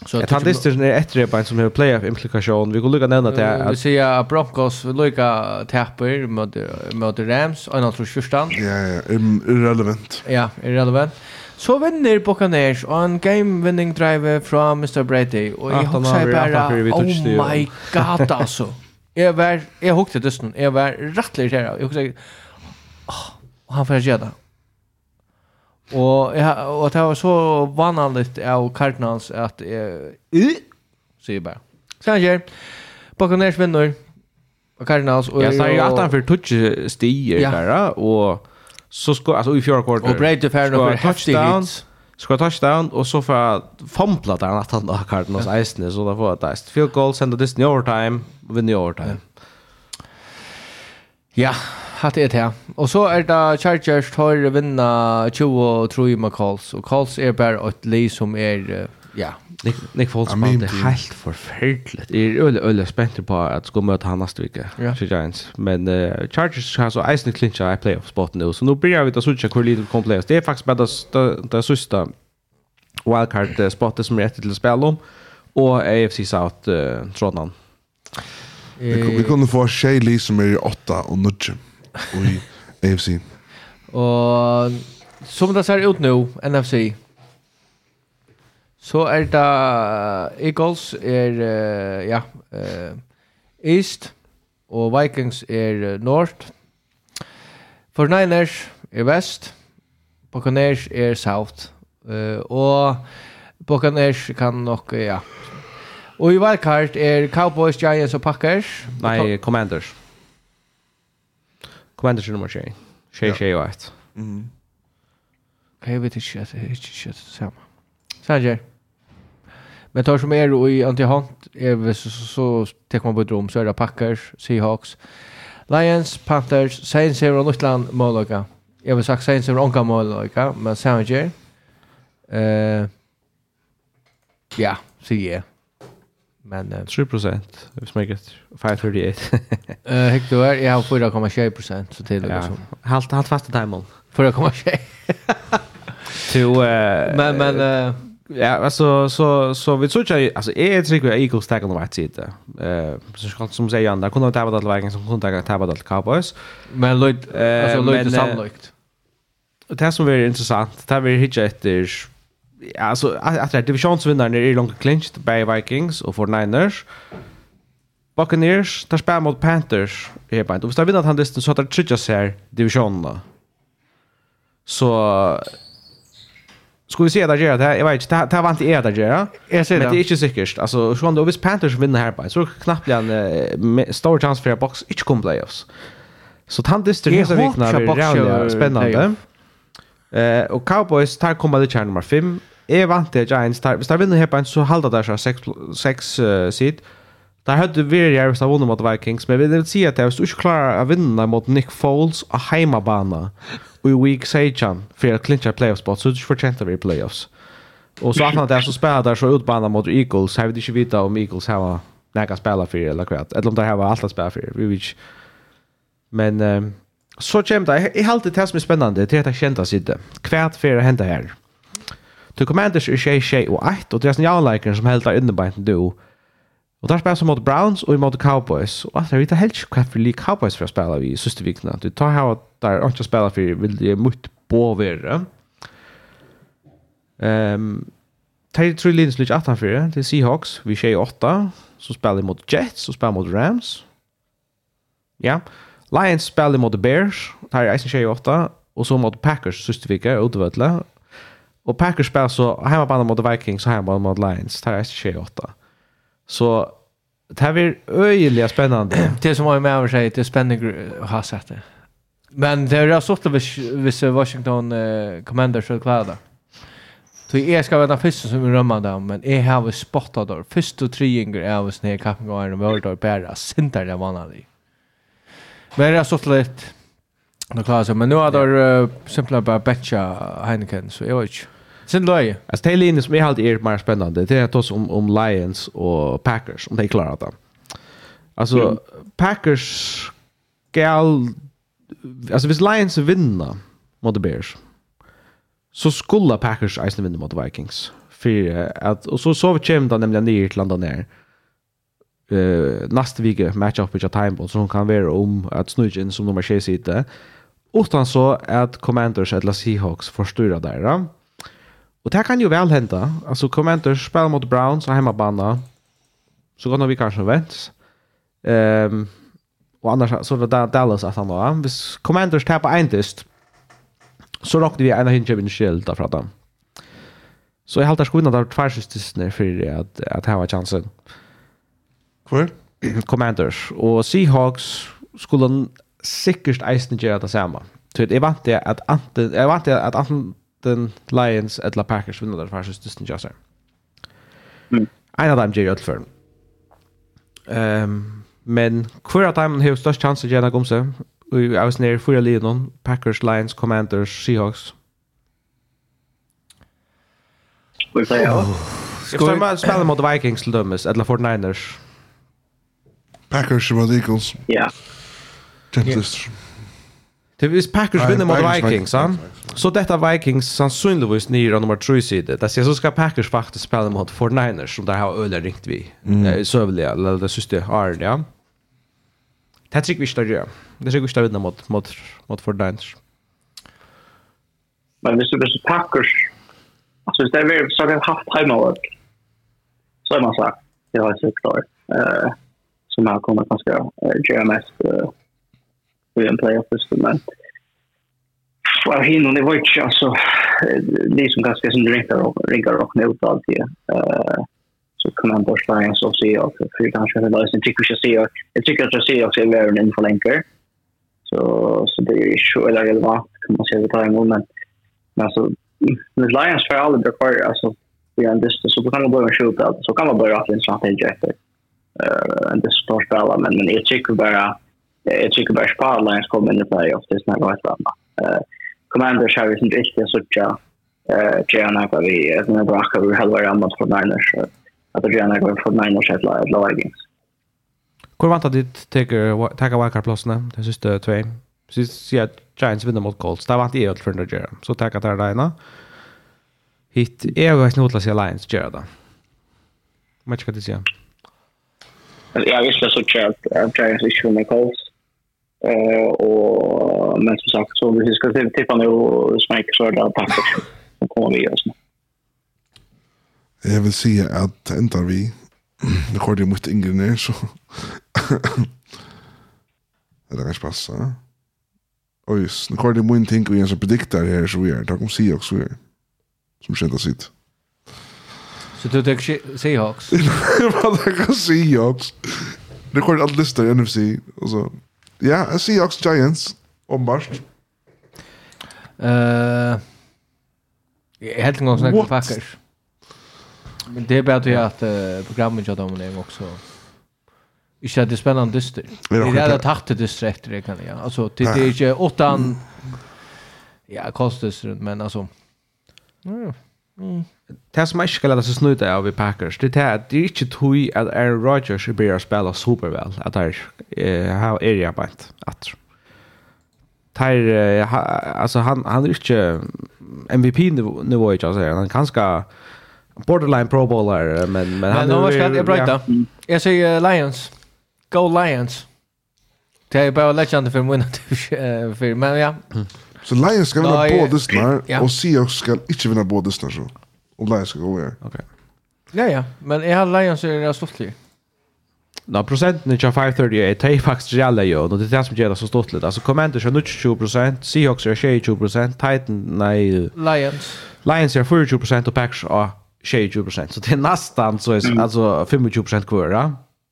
Så att han distar är ett rep som har playoff implikation. Vi går lucka nämna att vi ser att Broncos lucka tapper mot mot Rams och något första. Ja, ja, irrelevant. Ja, irrelevant. Så vinner Buccaneers og en game-winning drive fra Mr. Brady. Og jeg husker bare, oh my god, altså. Jeg var, jeg hukte dysten, jeg var rettelig kjære. Jeg husker, oh, han får gjøre det. Og, jeg, og det var så vanlig av Cardinals at jeg, uh, sier bare. Så han gjør, Buccaneers vinner, og Cardinals. Og, jeg snakker jo at han fikk touch stiger stier der, og så ska alltså i fjärde kvarter. Och Brady fair nog för touchdown. Ska touchdown och så för fumbla där att han har kartan hos Eisner så där får att Eisner field goal sända this in overtime win i overtime. Ja, hatt er det her. Og så er det Chargers tar vinna 20 og 3 med Colts. Og Colts er bare et li som er, ja, Nick Nick Foles spelade helt förfärligt. Det är öle öle spänt på att ska möta han nästa vecka. Ja. Så Giants. Men uh, Chargers har så isen clincha i playoff spot nu. Så nu börjar vi ta switcha hur lite kom players. Det är faktiskt bara det det sista wildcard spotet som är rätt till spel om och AFC South uh, trådan. Vi, vi kunde få Shay Lee som är i 8 och Nudge i AFC. Och som det ser ut nu, NFC, Så er det Eagles er, uh, ja, uh, East, og Vikings er uh, North. For Niners er West, Buccaneers er South. Uh, og Buccaneers kan nok, ja. Og i wildcard er Cowboys, Giants og Packers. Nei, Commanders. Commanders er nummer 6. 6, 6 og 1. Mhm. Jeg vet ikke at det er ikke det samme. Sanger. Men tar som är i Antihant är så, så, så tar man på ett rum så är det Packers, Seahawks, Lions, Panthers, Saints är från Nortland, Målaga. Jag vill sagt Saints är från Onka Målaga, men Sanger. Uh, ja, säger jag. Men, uh, 3 procent, vi smäcker 538. uh, Hector, du är, jag har 4,20 procent. Så till ja. Halt, halt fast i timon. 4,20. To uh, men, men, uh, Ja, alltså så så vi tror ju alltså är det riktigt Eagles tag on the right side. Eh så ska som säger andra kunde ta vad det vägen som kunde ta vad det Cowboys. Men Lloyd alltså Lloyd är sannolikt. Det här som är intressant, det här vi hittar efter alltså att det divisionsvinnaren är långt clinched by Vikings och 49ers. Buccaneers tar spel mot Panthers här på. Och vi vinner han distans så tar tredje ser divisionen. Så Ska vi se där gör det här. Jag vet inte, det här var inte er där gör. Jag ser det. Men det är inte säkert. Alltså, så om visst Panthers vinner här på, så är det knappt en uh, stor chans för att box inte kom playoffs. Så tant dyster hesa vikna blir rätt spännande. Eh, och Cowboys tar komma det kärn nummer 5. Är vant till Giants tar. Hvis de vinner här på så håller där så 6 6 seed. Där hade vi ju så vunnit mot Vikings, men vi vill säga att det är så klara att vinna mot Nick Foles och hemmabana i week 16 för att clincha playoff-spot så det förtjänta vi playoffs. Och så att han där så spelar där så utbana mot Eagles. Har vi inte vita om Eagles har några spelare för eller kvart. Eller om det här var att spela för. Vi vet Men um, så kommer det. Jag har alltid det som är spännande. Det är att jag känner sig inte. Kvart för att hända här. Du Commanders är tjej, tjej och ett. Och det är en jaunläkare som helt har underbart du. Och där spelar som mot Browns och mot Cowboys. Och att jag vet helt inte kvart för Lee Cowboys för att spela vi i systervikna. Du tar här där inte spela för vill det mot på. Ehm Taylor tror Linus lite att han för Seahawks vi kör 8 så spelar mot Jets så spiller de mot Rams. Ja. Lions spiller mot Bears. Här är Eisen 8 og så mot Packers sista vecka utvärda. Og Packers spiller så hjemmebane mot Vikings og hjemmebane mot Lions. Här är Eisen 8. Så det här blir öjliga spännande. Det som var med över sig, det är spännande att ha sett det. Men det är så att vis Washington uh, Commanders så klara. Så jag ska vara den första som römmer dem, men jag har spottat dem. Först och tre yngre är väl snäga kappen och en vård och bära. Sint är det vanliga. Men det är så lite. Nu klarar sig, men nu har det uh, simpelthen bara betcha Heineken, så jag vet inte. Sen då är Alltså det är linjen som är alltid är mer spännande, det är att oss om, om Lions och Packers, om de klarar det. Alltså, mm. Packers skal alltså hvis Lions vinner mot the Bears så skulle Packers eisen vinna mot Vikings. För att och så så vi kommer då nämligen ner till landa ner. Eh uh, nästa vecka matchup with a time så hon kan vara om att snudgen som nummer 6 sitter. Utan så att Commanders eller Seahawks förstör där. Och det kan ju väl hända. Alltså Commanders spelar mot Browns och hemmabana. Så går vi kanske vänt. Ehm um, Och annars så det Dallas att han då. Hvis Commanders tappar en tyst så råkade vi ena hinkjöp in skill där framåt. Så jag haltar skoinna där två tvärsystesne för att att ha chansen. Cool. <clears throat> Commanders och Seahawks skulle säkert eisen göra det samma. Så det vant det att anten jag vant det att antingen Lions eller Packers vinner där tvärsystesne just så. Mm. En av dem ger ju öll för. Ehm Men hver av dem har størst chans til å gjøre gomse. Vi er også nere fyra linjen, Packers, Lions, Commanders, Seahawks. Hva er det, ja? Jeg mot Vikings til dømes, eller 49ers. Packers mot Eagles. Ja. Tempest. Yeah. Det vis Packers vinner mot Vikings, han. Så detta Vikings sannsynligvis nere nummer 3 sida. Det ser så ska Packers faktiskt spela mot 49ers som där har ölen ringt vi. Mm. Sövliga, eller det syste har ja. Det tycker vi ska göra. Det tycker vi ska vinna mot, mot, mot 49ers. Men hvis det är Packers, alltså hvis det är vi så har vi haft hemma så är man så det har jag sett klart. Uh, som har kommer att man ska mest uh, i en playoff system men av hinnan det var inte alltså det som ganska som rinkar och rinkar och nu allt det så kan man bara slå en så se och för kanske det lösning tycker jag se och jag tycker att jag ser också är värre än för länkar så så det är ju så eller relevant kan man säga det tar en men alltså med Lions för alla det kvar alltså vi är ändå så kan man börja skjuta så kan man börja att en strategi efter eh ändå står spela men men jag tycker bara jag tycker bara Sparlines kommer in i play off tills när det annat. Eh Commanders har ju inte riktigt sådär eh Gianna på vi att när Bracka vi hade varit amat för Niners att Gianna går för Niners ett lag ett lag igen. Hur vant ditt tar tar wildcard platserna det sista två. Så ser Giants vinner mot Colts. Där vant jag för Nigeria. Så tackar att där ena. Hit är ju inte Atlas Lions gör det. Match kan det se. Jag visste så att Giants är med Colts Eh, och, men som sagt, så vi ska se tippa nu och smeka så där det tack för kommer vi oss. Jag vill säga att ändrar vi det går det mot ingen ner så det är kanske passar. Och just, nu går det mot ting och jag som prediktar här så vi är. Tack om se också. vi är. Som kända sitt. Så du tycker Seahawks? Vad <laughs> bara kan Seahawks. Det går allt listar i NFC och så Ja, Seahawks Giants, åpenbart. Uh, jeg helt en gång gang snakket Packers. Men det är bare til at uh, programmet jag dem en också. Ikke at det er spennende dyster. Det er det tatt til dyster etter det, kan jeg. Altså, det det er ikke åttan... Ja, kostdyster, men altså... Ja, mm det som jeg ikke skal lade seg snuta av i Packers, det er at det er ikke tog at Aaron Rodgers blir å spille supervel, at det er her er jeg bænt, at det er, altså han, han er ikke MVP-nivå, ikke, altså, han er ganske borderline pro bowler, men, men han er... Men jag er bra. Jeg sier Lions. Go Lions. Det er bare legend for en men ja. Så Lions skal vinna båda snar, och Seahawks skal ikke vinna båda snar, så om det skal gå över. Okej. Ja, ja, men jeg har Lions så er det stortlig. Nå, prosenten til 538, det er faktisk reelle jo, og det er det som gjør det så stortlig. Altså, Commanders er 20%, Seahawks er 22%, Titan, nei... Lions. Lions er 24% og Packers er 22%, så det er nesten så er, altså 25% kvar, ja?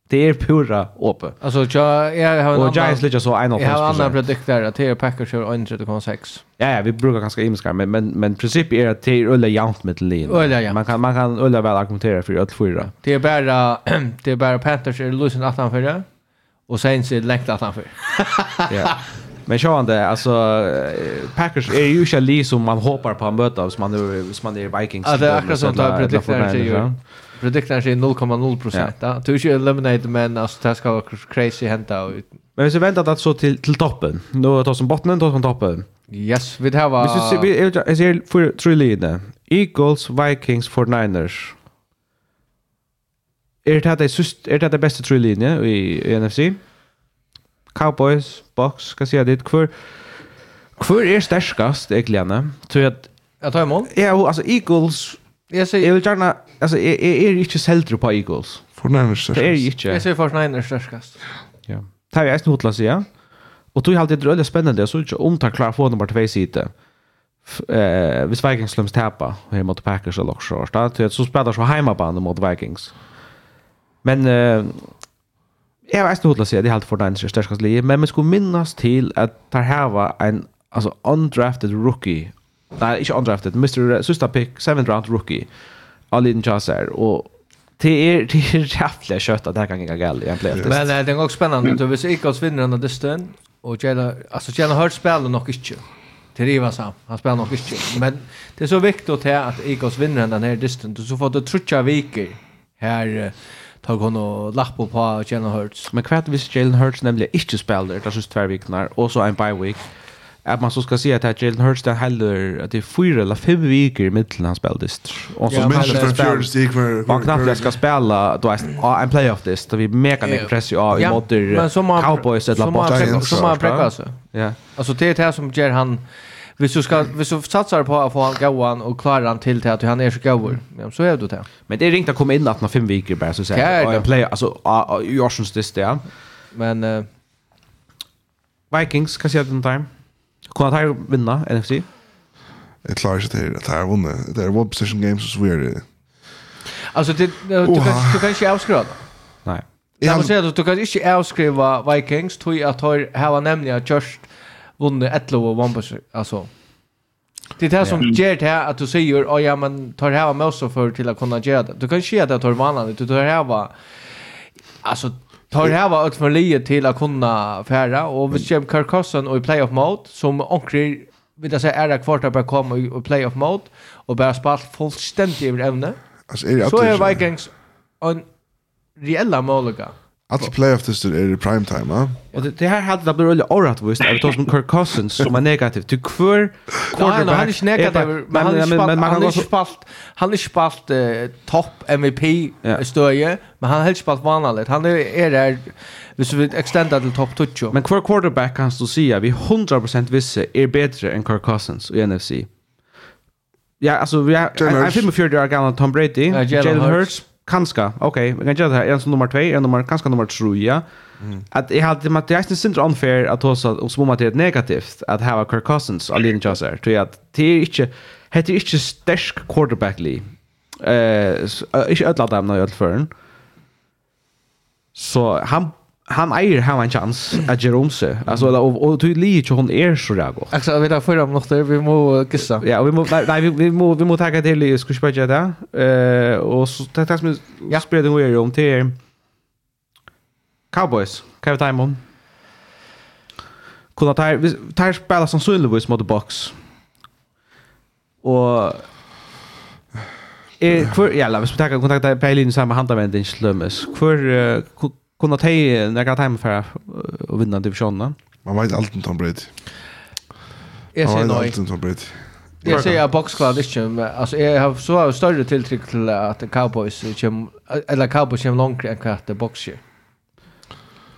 Det är pura åpe. Alltså jag jag har en Och Giants ligger så en av Jag har andra produkter att det är Packers och 1.6. Ja ja, vi brukar ganska imskar men men men princip är att det är ölla jämnt med lin. Man kan man kan ölla väl argumentera för att fyra. Det är bara <clears throat> det är bara Panthers är lösen att han för och sen så läkt att han för. Ja. Men så han alltså Packers är ju inte som man hoppar på en möta av som man nu som man är Vikings. Ja, det är akkurat som det är produkter. Produkterna sig 0,0 Ja. Du är ju eliminated men alltså det ska vara crazy hända. Och... Men vi ska vänta att så till, till toppen. Nu tar som botten, tar som toppen. Yes, vi tar vad... Hvis du ser, jag ser för tre linjer. Eagles, Vikings, 49ers. Är det här det, syst, er det, det bästa tre linjer i, i NFC? Cowboys, Box, ska säga det. Kvar, kvar är stärskast egentligen? Tror jag att... Jag tar emot. Ja, alltså Eagles Jag sier... Jeg vill gärna alltså är är är inte selvtro på Eagles. För Niners. Det är inte. Jag säger sier Niners størskast. Ja. Det er jeg eisen hodla sier. Och då halvt det er spännande så inte om tar klar för nummer 2 side. Eh, hvis Vikings slums tappa her mot Packers eller också så att så spelar så hemmabane mot Vikings. Men eh jag vet inte hur det det är helt för den största men man skulle minnas till att ta här var en alltså undrafted rookie nej, inte undrafted, Mr. Sista pick, 7 round rookie. Alin Chaser och Det är det är jävla kött att det här kan gå galt i en playoff. Men det är också spännande att hvis Eagles vinner den där og och Jalen alltså Jalen Hurts spelar nog inte. Det river så. Han spelar nog inte. Men det är så viktigt att Eagles vinner den här distansen så får det trutcha viker här tar hon och lappa på Jalen Hurts. Men kvart hvis Jalen Hurts nämligen inte spelar där så tvær veckor och så en bye week att man så ska se att här Jalen Hurts den heller att det är fyra eller fem veckor i mitten han speldist. Och så minns för fjärde steg för man knappt ska spela då är en playoff list. Vi mega mycket press av i mot Cowboys eller Bucks som man präkar så. Ja. Alltså det är det här som ger han Hvis du, skal, hvis du satsar på å få han gåan og klarar han til til at han er så gåan, ja, så er du det. Men det er ringt å komme inn at han har fem viker bare, så sier jeg. Og en play, altså, i årsens dist, ja. Men... Uh, Vikings, hva sier du om time? Kunne han ta vinna NFC? Jeg klarer ikke til at han har vunnet. Det er one position games som så er... Alltså det, du, du, kan, du kan inte avskriva det. Nej. Jag måste säga att du kan inte avskriva Vikings tror att har här nämligen just vunnit ett lov och one position. Alltså. Det är det som ger det här att du säger oh, ja men tar det här med oss för till att kunna göra det. Du kan inte säga att det tar vanligt. Du tar det här va... Alltså Tar hava ut för livet till att kunna färra och vi ser Kirk Carson och i playoff mode som onkel vill jag säga är det kvarta på komma i playoff mode och bara spalt fullständigt över ämne. Alltså är det Så är Vikings en reella måliga. Alla playoff-tester är i primetime, va? Och det, det här hade det blivit väldigt orättvist. Jag tar om Kirk Cousins som är negativ. Du kvar quarterback... Nej, han är inte negativ. Men han har inte spalt... Han har inte spalt topp MVP-stöje, men han har inte spalt vanligt. Han är där... Hvis vi extendar till topp 20. Men kvar quarterback kan du säga vi 100% visse är bättre än Kirk Cousins i NFC. Ja, alltså vi har... Jag är 45 år gammal Tom Brady, Jalen Hurts, kanska, okej, okay, vi kan göra det här, en som nummer 2, en nummer, kanska nummer 3, ja. Mm. Att jag hade, det är inte unfair att hos så om att det är negativt att ha Kirk Cousins och Lina Chaucer, tror jag att det är inte, heter inte stark quarterback-li, eh, inte alla dem när jag ödla. Så han han eier har en chans at gjøre om seg. Altså, og, og tydelig ikke hun er så reg. Altså, vi tar fyrre om noe, vi må gissa. Ja, vi må, nei, vi, vi må, vi må takke til, jeg skulle spørre det. Uh, og så takk som jeg spør det hun om til Cowboys. Hva er det med om? Kunne ta, ta spela sannsynligvis mot box. Og Eh, kvar, ja, la, vi ska ta kontakt med Pejlin samma handavending slömmes. Kvar, kunna ta några timmar för att vinna divisionen. Man vet allt om Tom Brady. Jag säger nej. Allt om Tom Brady. Jag säger att Bucks klarar inte. Alltså jag har så har större tilltryck till att Cowboys kom eller Cowboys kom långt än att Bucks gör.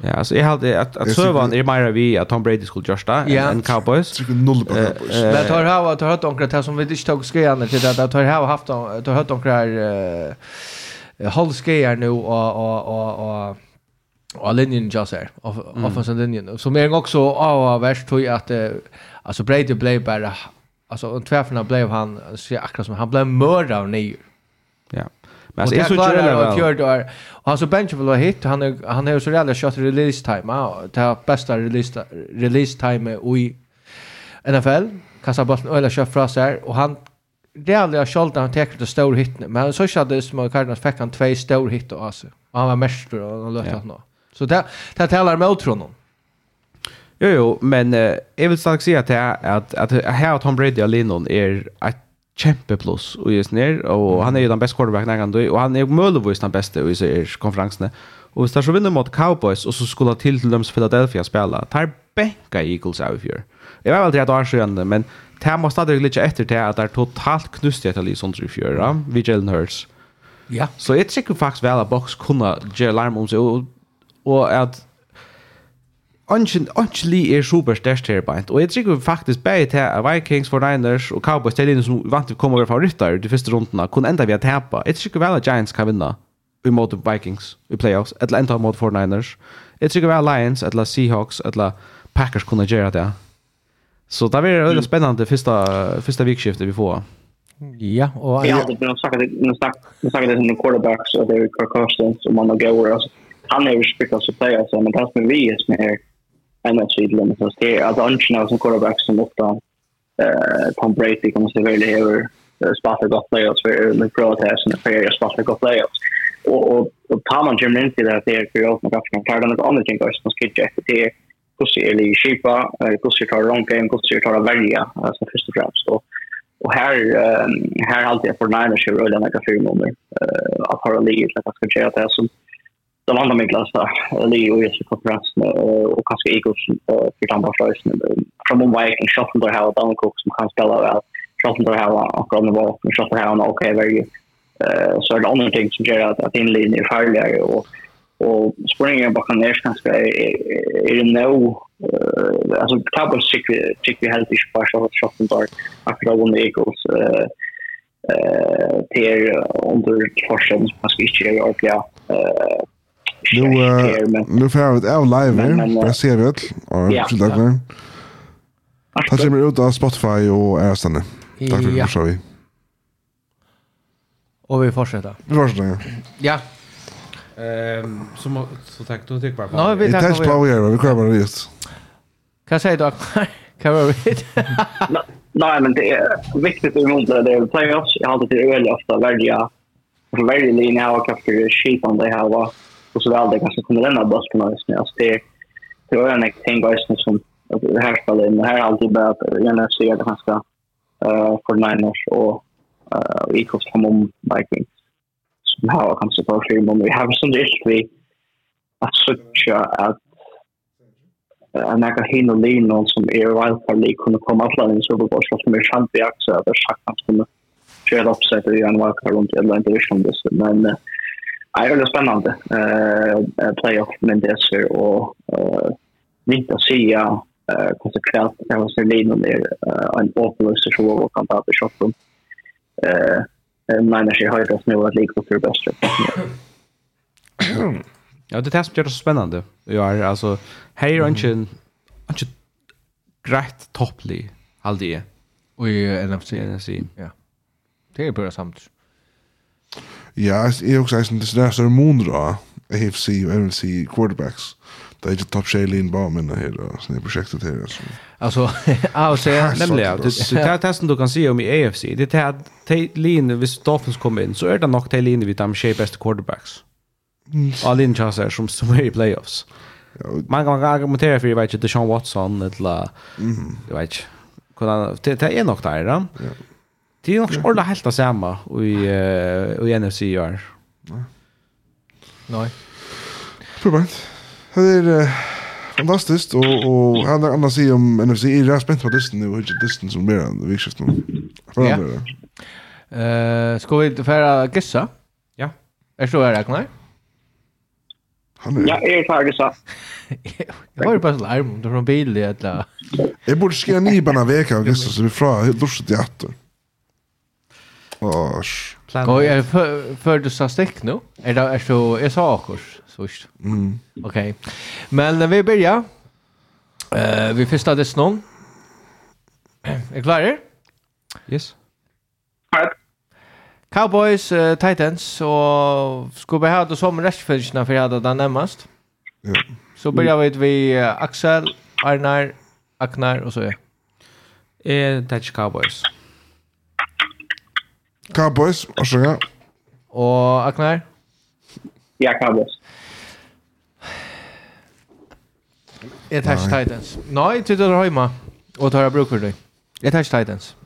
Ja, alltså jag hade att att servan är mer vi att Tom Brady skulle justa ja. en Cowboys. Tycker noll på Cowboys. Men tar ha att har hört onkel det som vi inte tog skrejan till det att tar ha haft tar hört onkel eh hållskejar nu och och och och Och linjen just här, off mm. offensive linjen. Så mer också av värst tror jag att alltså Brady blev bara alltså en tvärfna blev han så akkurat som han blev mördad av nio. Ja. Men alltså är så jävla väl. Fjord och alltså bench vill ha hit han är, han har så jävla shot release time. Ja, det bästa release release time i NFL. Kastar bollen eller kör fra sig och han Realliga skjolda han tekur til stor hit. men så skjadde det som Cardinals fikk han tvei stor hit og altså. Og han var mästare og han løtte ja. han nå. Så det, det talar med utronom. Jo, jo, men eh, jag vill snart säga att, det är, att, att här Tom Brady och Lennon är ett kjempeplus och just ner och han är ju den bästa quarterbacken han kan och han är möjligtvis den bästa i sig konferensen. Och så så vinner mot Cowboys och så skulle till till dem Philadelphia spela, tar bänka Eagles av i fjör. Jag var väl att det men det måste stadig lite efter det att det är totalt knust det ett sånt som i fjör, vid Jalen Hurts. Ja. Så jag tycker faktiskt väl att Box kunna göra larm om sig och og at Anchen Anchli Lee er super stærkt her på. Og jeg tror faktisk bare til at Vikings, for Niners og Cowboys til det som vant til å komme over favoritter de første rundene, kunne enda vi å tape. Jeg tror vel at Giants kan vinna i mot Vikings i playoffs, eller enda mot for Niners. Jeg tror vel Lions, eller Seahawks, eller Packers kunne gjøre det. Så det blir veldig spennende første, første vikskiftet vi får. Ja, og... Ja, det blir snakket det som en quarterback, så det er Kirk Cousins, og man har gøyere, altså han är ju spikad så på så men tas med vi är som är en av sidlen så det är att Anchina som quarterback som ofta eh Tom Brady kommer se väl över spotta gott playoffs för McGraw protest och för jag spotta gott playoffs och och och tar man Jim Lindsay där det är för jag kan kan ta den andra ting också som skit jag det. Är hur är det skipa hur ser tar långt game hur ser tar välja alltså först och främst och Och här här alltid för Niners ju rullar några firmor eh att ha ligger så att ska göra det som de andra medlemmarna Leo och Jessica Konferensen och kanske Eagles för Tampa Flores. Från en rörelserna. Från Mumbai kan Schottenberg ha Dan Cook som kan spela väl. Schottenberg har akkurat nu var Schottenberg har en okej very varje. Så är det andra ting som gör att, att inlinjen är farligare och och springen bakom ner ganska är det no alltså Cowboys tycker tycker helt inte i spars av Schottenberg akkurat under Eagles eh till under forsen som kanske inte göra ordentliga eh Nu, uh, men... nu får jag et av live her, baseret og ja, skyldag med. Ta seg med ut av Spotify og Ærestandet. Takk for det, så vi. Och vi fortsätter. Vi fortsätter. ja. Ja. Um, så, må, så takk, du tykker bare på. Vi takk på vi gjør, vi kører bare just. Kan jag du, Akbar? Hva var vi? Nei, men det är viktigt å umuntra det er playoffs. Jag har alltid till øyelig ofte å välja, välja linje och og skit om det här. var. och så väl det kanske kommer lämna baskerna just nu. Alltså det, det var en ting guys just som det här spelar in. Det här har alltid börjat gärna se det ganska eh för Niners och eh Eagles kom om Vikings. Som har kanske på film om vi har som det vi att söka att en näka hin och lino som är wildcard league kunde komma att lära in Super Bowl som är chans i aktier. Det är sagt att han skulle köra upp sig till en wildcard runt eller en division. Men uh, Ja, det är spännande. Eh playoff men det ser och eh inte att se ja konsekvent det var så lite mer en upplösning så vad kan ta på shoppen. Eh men när jag har nu att lika för bäst. Ja, det är som gör det så spännande. Ja, alltså här är inte inte rätt topplig halde jag. Och i NFC. Ja. Det är bara samtidigt. Ja, jeg er også eisen, det er større måneder, jeg har si, og jeg vil si quarterbacks. Det er ikke topp tjej lin bara minna här då, sån här projektet här. Alltså, altså och säga, nämligen, det här testen du kan se om i AFC, det är att de linjer, hvis Dolphins kommer in, så är det nog de linjer vid de tjej bästa quarterbacks. Och linjer chanser som, som är i playoffs. Man kan argumentera för, jag vet inte, Deshaun Watson, eller, jag vet inte, det är nog där, ja. Det är nog ordentligt helt det samma i, i NFC i år. Nej. Probant. Det är fantastiskt och, och han har annars sig om NFC är rätt spänt på distan nu och inte distan som mer än vikskiftet nu. Ja. Uh, ska vi inte färra gissa? Ja. Är så här räknar? Han är... Ja, jag är färdig så. <laughs> Jag var ju bara så larm om det från bil i ett Jag borde skriva ni bara en vecka av gissa så vi frågar hur duschet i attor. Års. Och är för för du sa stick nu. Är det är så är så akurs så visst. Mm. Okej. Okay. Men vi börjar. Eh uh, vi första det snön. Är klar? Yes. Right. Cowboys, uh, Titans och ska vi ha det som restfällarna för att det närmast. Ja. Så börjar vi vi Axel, Arnar, Aknar och så är. Eh, Dutch Cowboys. Cowboys, varsågod. Och Aknar? Ja, Cowboys. Jag tar ikke Titans. Nej, du tar hemma. Och tar jag bruk for deg. Jeg tar Titans.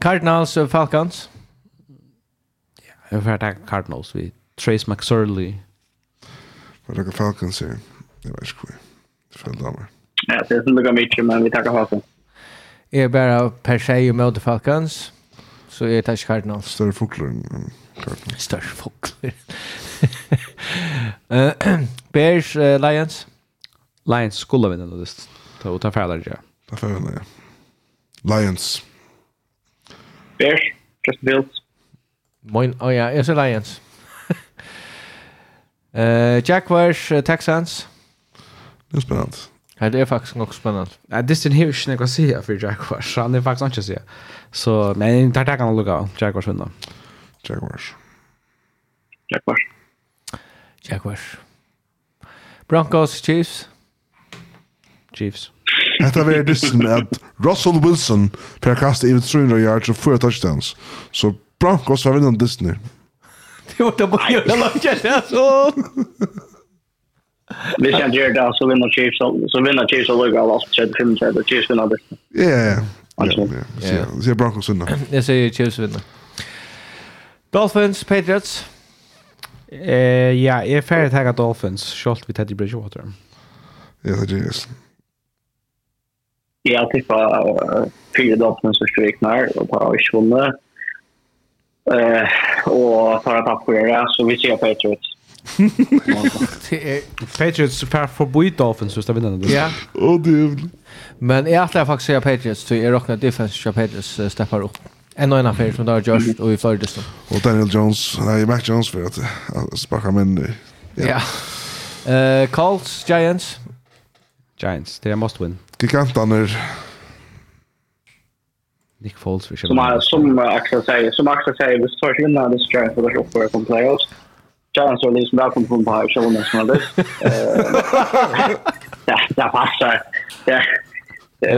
Cardinals og Falcons. Jag får ta Cardinals. Vi Trace McSorley. Vad er det Falcons her? Det var ikke hvor. Det er feil damer. Ja, det är som det mycket, men vi tackar Falcons. Jeg är bara per se og Falcons. Falcons så er det Cardinals. Större fåglar än Cardinals. Större fåglar. fokler. Bears, uh, Lions? Lions skulle vinna nå, det er å ta ferdig, ja. Ta ferdig, ja. Lions. Bears, Justin Fields. Moin, oh ja, jag ser Lions. uh, <laughs> Jaguars, uh, Texans? Det är spännande. Det är faktiskt något spännande. Ja, Distin har ju inte något att säga för Jaguars. Han är faktiskt inte att säga. Så, men där kan man lugga. Jaguars vinner. Jaguars. Jaguars. Jaguars. Broncos, Chiefs. Chiefs. Hetta verður dysten at Russell Wilson per kasta yvir 300 yards og 4 touchdowns. Så Broncos var vinnan dysten. Det var det bara jag lagt så. Vi han gjør det, så vinner Chiefs, så vinner Chiefs og Luka av alt, 35, Chiefs vinner det. Ja, ja, ja. Sier Broncos vinner. Jeg sier Chiefs vinner. Dolphins, Patriots. Eh, ja, jeg er ferdig til Dolphins, selv vi Teddy Bridgewater. Ja, det er det. Jeg tipper fire Dolphins og strykner, og tar ikke vunnet. Eh, og tar et takk for det, så vi sier Patriots. <laughs> Patriots per förbi Dolphins just att vinna det. Ja. Och det Men jag tror faktiskt jag Patriots så jag rocknar defense jag Patriots steppar upp. En annan affär som där Josh och i Florida så. Och Daniel Jones, nej Mac Jones för att sparka men Ja. Eh Colts Giants. Giants, det är must win. Giganterna Nick Foles för sig. Som som Axel säger, som Axel säger, vi tar sig in där det ska för att uppföra kom playoffs. Tja, zo leest man davon vom Beherrscher das ja das. Da.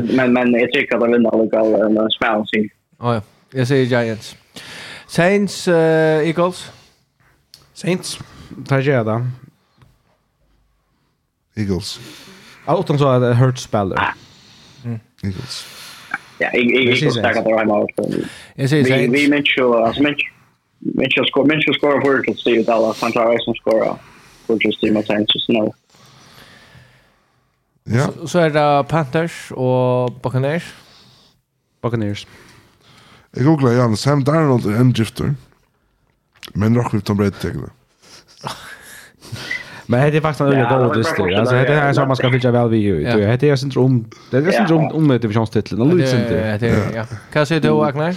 Men, men de vinner. Oh, ja. Jag Giants. Saints, eh, Eagles. Saints. Tar. Hm. Eagles. Ja, utan så zo de. Mm. Eagles. Ja, Eagles tackar det här med. Jag säger Saints. Vi, vi minns ju, Mitchell score Mitchell score for to see Dallas han klarar som skora for just team att sen just nu. Ja. Så, så er det Panthers og Buccaneers. Buccaneers. Jeg googler Jan, Sam Darnold er <laughs> en drifter. Men rock with Tom Brady tegna. Men det är faktiskt en öliga god dyster. Alltså det är som man ska fylja väl vid ju. Det är syndrom. Det är syndrom om det divisionstiteln. Det är syndrom. Ja. Kan jag säga du, Agnar? Ja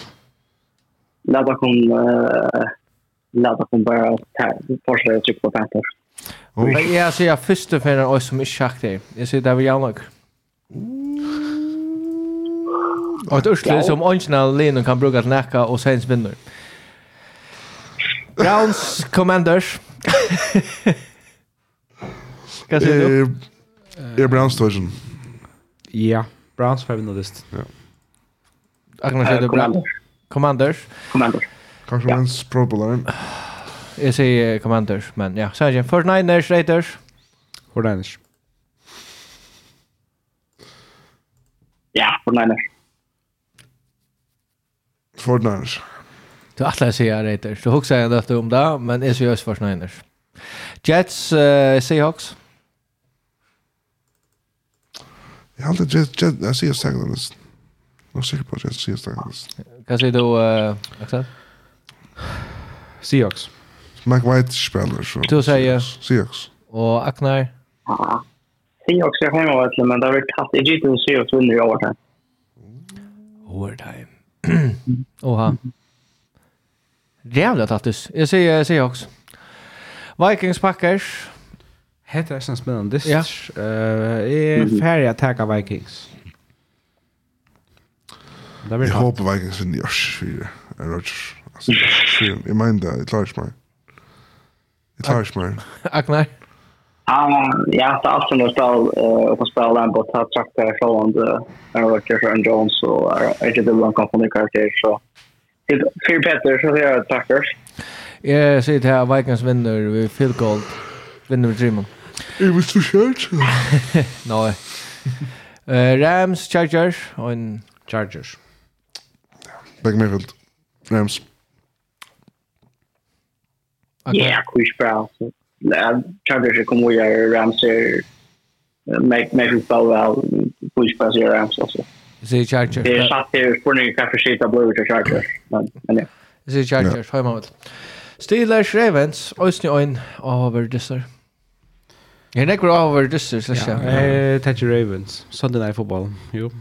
ladda kom uh, ladda kom bara fortsätta trycka på Panthers. Och jag ser jag första för en som är schakt det. Jag ser där vi jag nog. Och det är som original linjen kan bruka att näka och sen vinner. Browns Commanders. <laughs> Vad säger du? Är Browns Division. Ja, Browns 5 list. Ja. Agnes Commanders. Commanders. Commanders. Kanske ja. ens Pro Bowl. Jag säger Commanders, men ja. Sen igen, det 49ers, Raiders. 49ers. Ja, 49ers. 49ers. Du atlar säga Raiders. Du huxar ändå efter om det, men är seriöst 49ers. Jets, uh, Seahawks. Jag har alltid Jets, Jets, jag ser Staglandes. Jag är säker på att jag ser Staglandes. Ja. Vad säger du, uh, Axel? Seahawks. Mike White spelar så. Du säger? Seahawks. Och Aknar? Seahawks är hemma vet men det har varit katt. Jag gick till Seahawks vinner i overtime. Overtime. <clears throat> Oha. Jävla tattus. Jag säger Seahawks. Vikings Packers. Hetta er sannspennandi. Ja. Uh, uh, er færja taka Vikings. Det blir Jag hoppas Vikings vinner Josh för Rodgers. Alltså, jag menar det, jag klarar inte mig. Jag klarar inte mig. Aknar? Jag har haft en spel och på spel där på att tacka Roland, Aaron Rodgers och Jones och Edge Dillon kom på karaktär så Fyr Petter, så säger jag tackar. Jag säger till här, Vikings vinner vid field goal, vinner vid Dreamon. It was så kört? Nej. Rams, Chargers och en Chargers. Back Mayfield. Rams. Okay. Yeah, Chris Brown. Chargers kommer att göra Rams är Mayfield fall well. Chris Brown är Rams också. Det Chargers. Det är satt här för nu kanske av Blue ut Chargers. Men ja. Det är Chargers hemma mot. Steelers Ravens, Oisni Oin, Over Disser. Jeg nekker over dyster, slags ja. Jeg Ravens, Sunday Night Football, jo.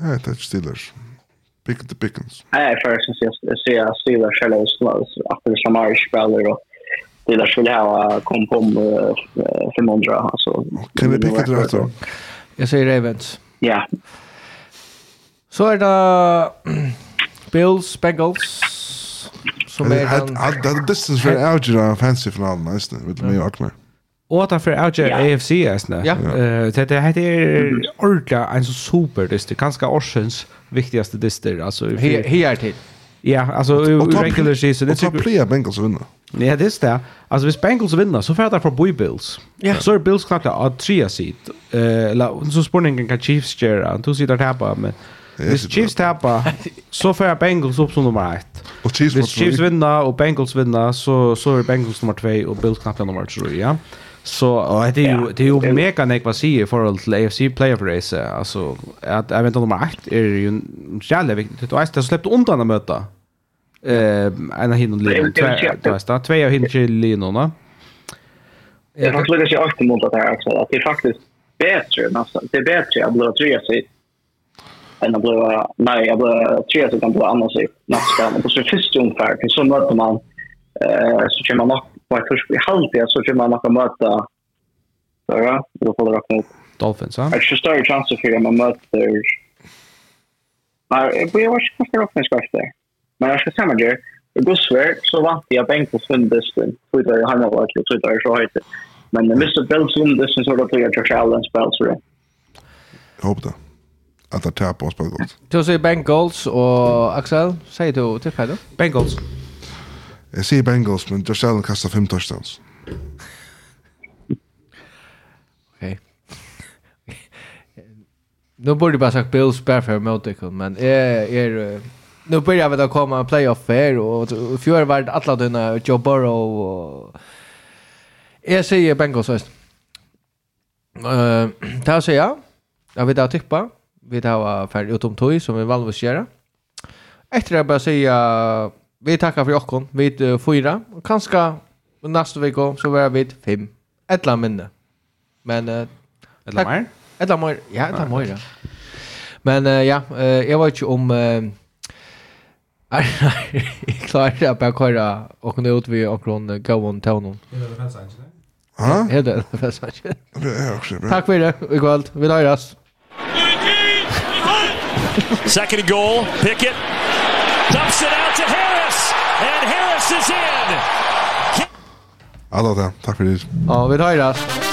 Jeg Steelers. Pick the Pickens? Nej, för jag syns jag ser jag styrar själva just nu. som är spelar och det där skulle ha kom på för Mondra. Alltså, kan vi picka det rätt då? Jag säger Ravens. Ja. Så är det <clears throat> Bills, Bengals, som är den... Det är distance för att avgöra fancy-finalen, nästan, med mig och Akmer. Og at han får avgjøre ja. AFC eisne. Ja. Uh, det er ordentlig en så super dyster, kanskje årsens viktigaste dyster. Altså, Her til. Ja, altså og, regular season. Og ta playa Bengals vinna. Ja, det er det. Altså, hvis Bengals vinner, så får det fra Boy Bills. Ja. Så er Bills knappt av tre sit. Uh, la, så spurningen kan Chiefs gjøre. To sitter tappa, men... Hvis Chiefs tappa, <laughs> så får Bengals opp som nummer 1. Og Chiefs, Hvis Chiefs vinner og Bengals vinner, så, så er Bengals nummer 2 og Bills knappt nummer 3, ja. Yeah. Så och det är ju det är ju mega nek vad säger för all AFC playoff race alltså att även vet inte nummer 8 är ju jävla viktigt. Du har ju släppt undan att möta. Eh en hin och linjen två du det två av hin till linjerna. Jag har klockat sig åt mot det här också att det är faktiskt bättre nästan. Det är bättre att blöa tre sig än att blöa nej jag blöa tre sig kan blöa annars sig nästa men på så första ungefär för så möter man eh så kör man Och jag tror i halvtid så kommer man att möta Sara, då får det räkna upp. Dolphins, ja? Det Jag tror större chanser för att man möter... Nej, jag var inte för Dolphins efter. Men jag ska säga det. I Gusver så vann jag Bengals vindisken. Twitter i Hammarvart och Twitter i Sjöhöjtet. Men Mr. Bills vindisken så då tog jag Josh Allen spel så det. Jag hoppas det att ta på oss på gott. Du säger Bengals och Axel, säger du till Pedro? Bengals. Jag säger Bengals, men Josh Allen kastar fem touchdowns. Okej. Nu borde jag bara sagt Bills bara för Motical, men är... är nu börjar vi då komma en playoff här och fjör var det alla dina Joe Burrow och... Jag säger Bengals först. Uh, det här säger jag. Jag vet att tippa. Vi tar färdigt utom tog som vi vanligtvis gör. Efter det bara säga Vi tackar för jokken. Vi uh, fyra. Och kanske nästa vecka så är vi fem. Ett land minne. Men... Uh, Eller mer? Ett Eller mer. Ja, ett eller mer. Men uh, ja, uh, jag vet inte om... Uh, Nei, nei, jeg klarer at jeg kører og kunne ut ved akkurat gåen til noen. Er det festsangen? Hæ? Er det är Det er også bra. Tack för det, Vi går allt. Vi løyres. Second goal, Pickett dumps it out to Harris. And Harris is in. Ja Oh, takk for det. Av.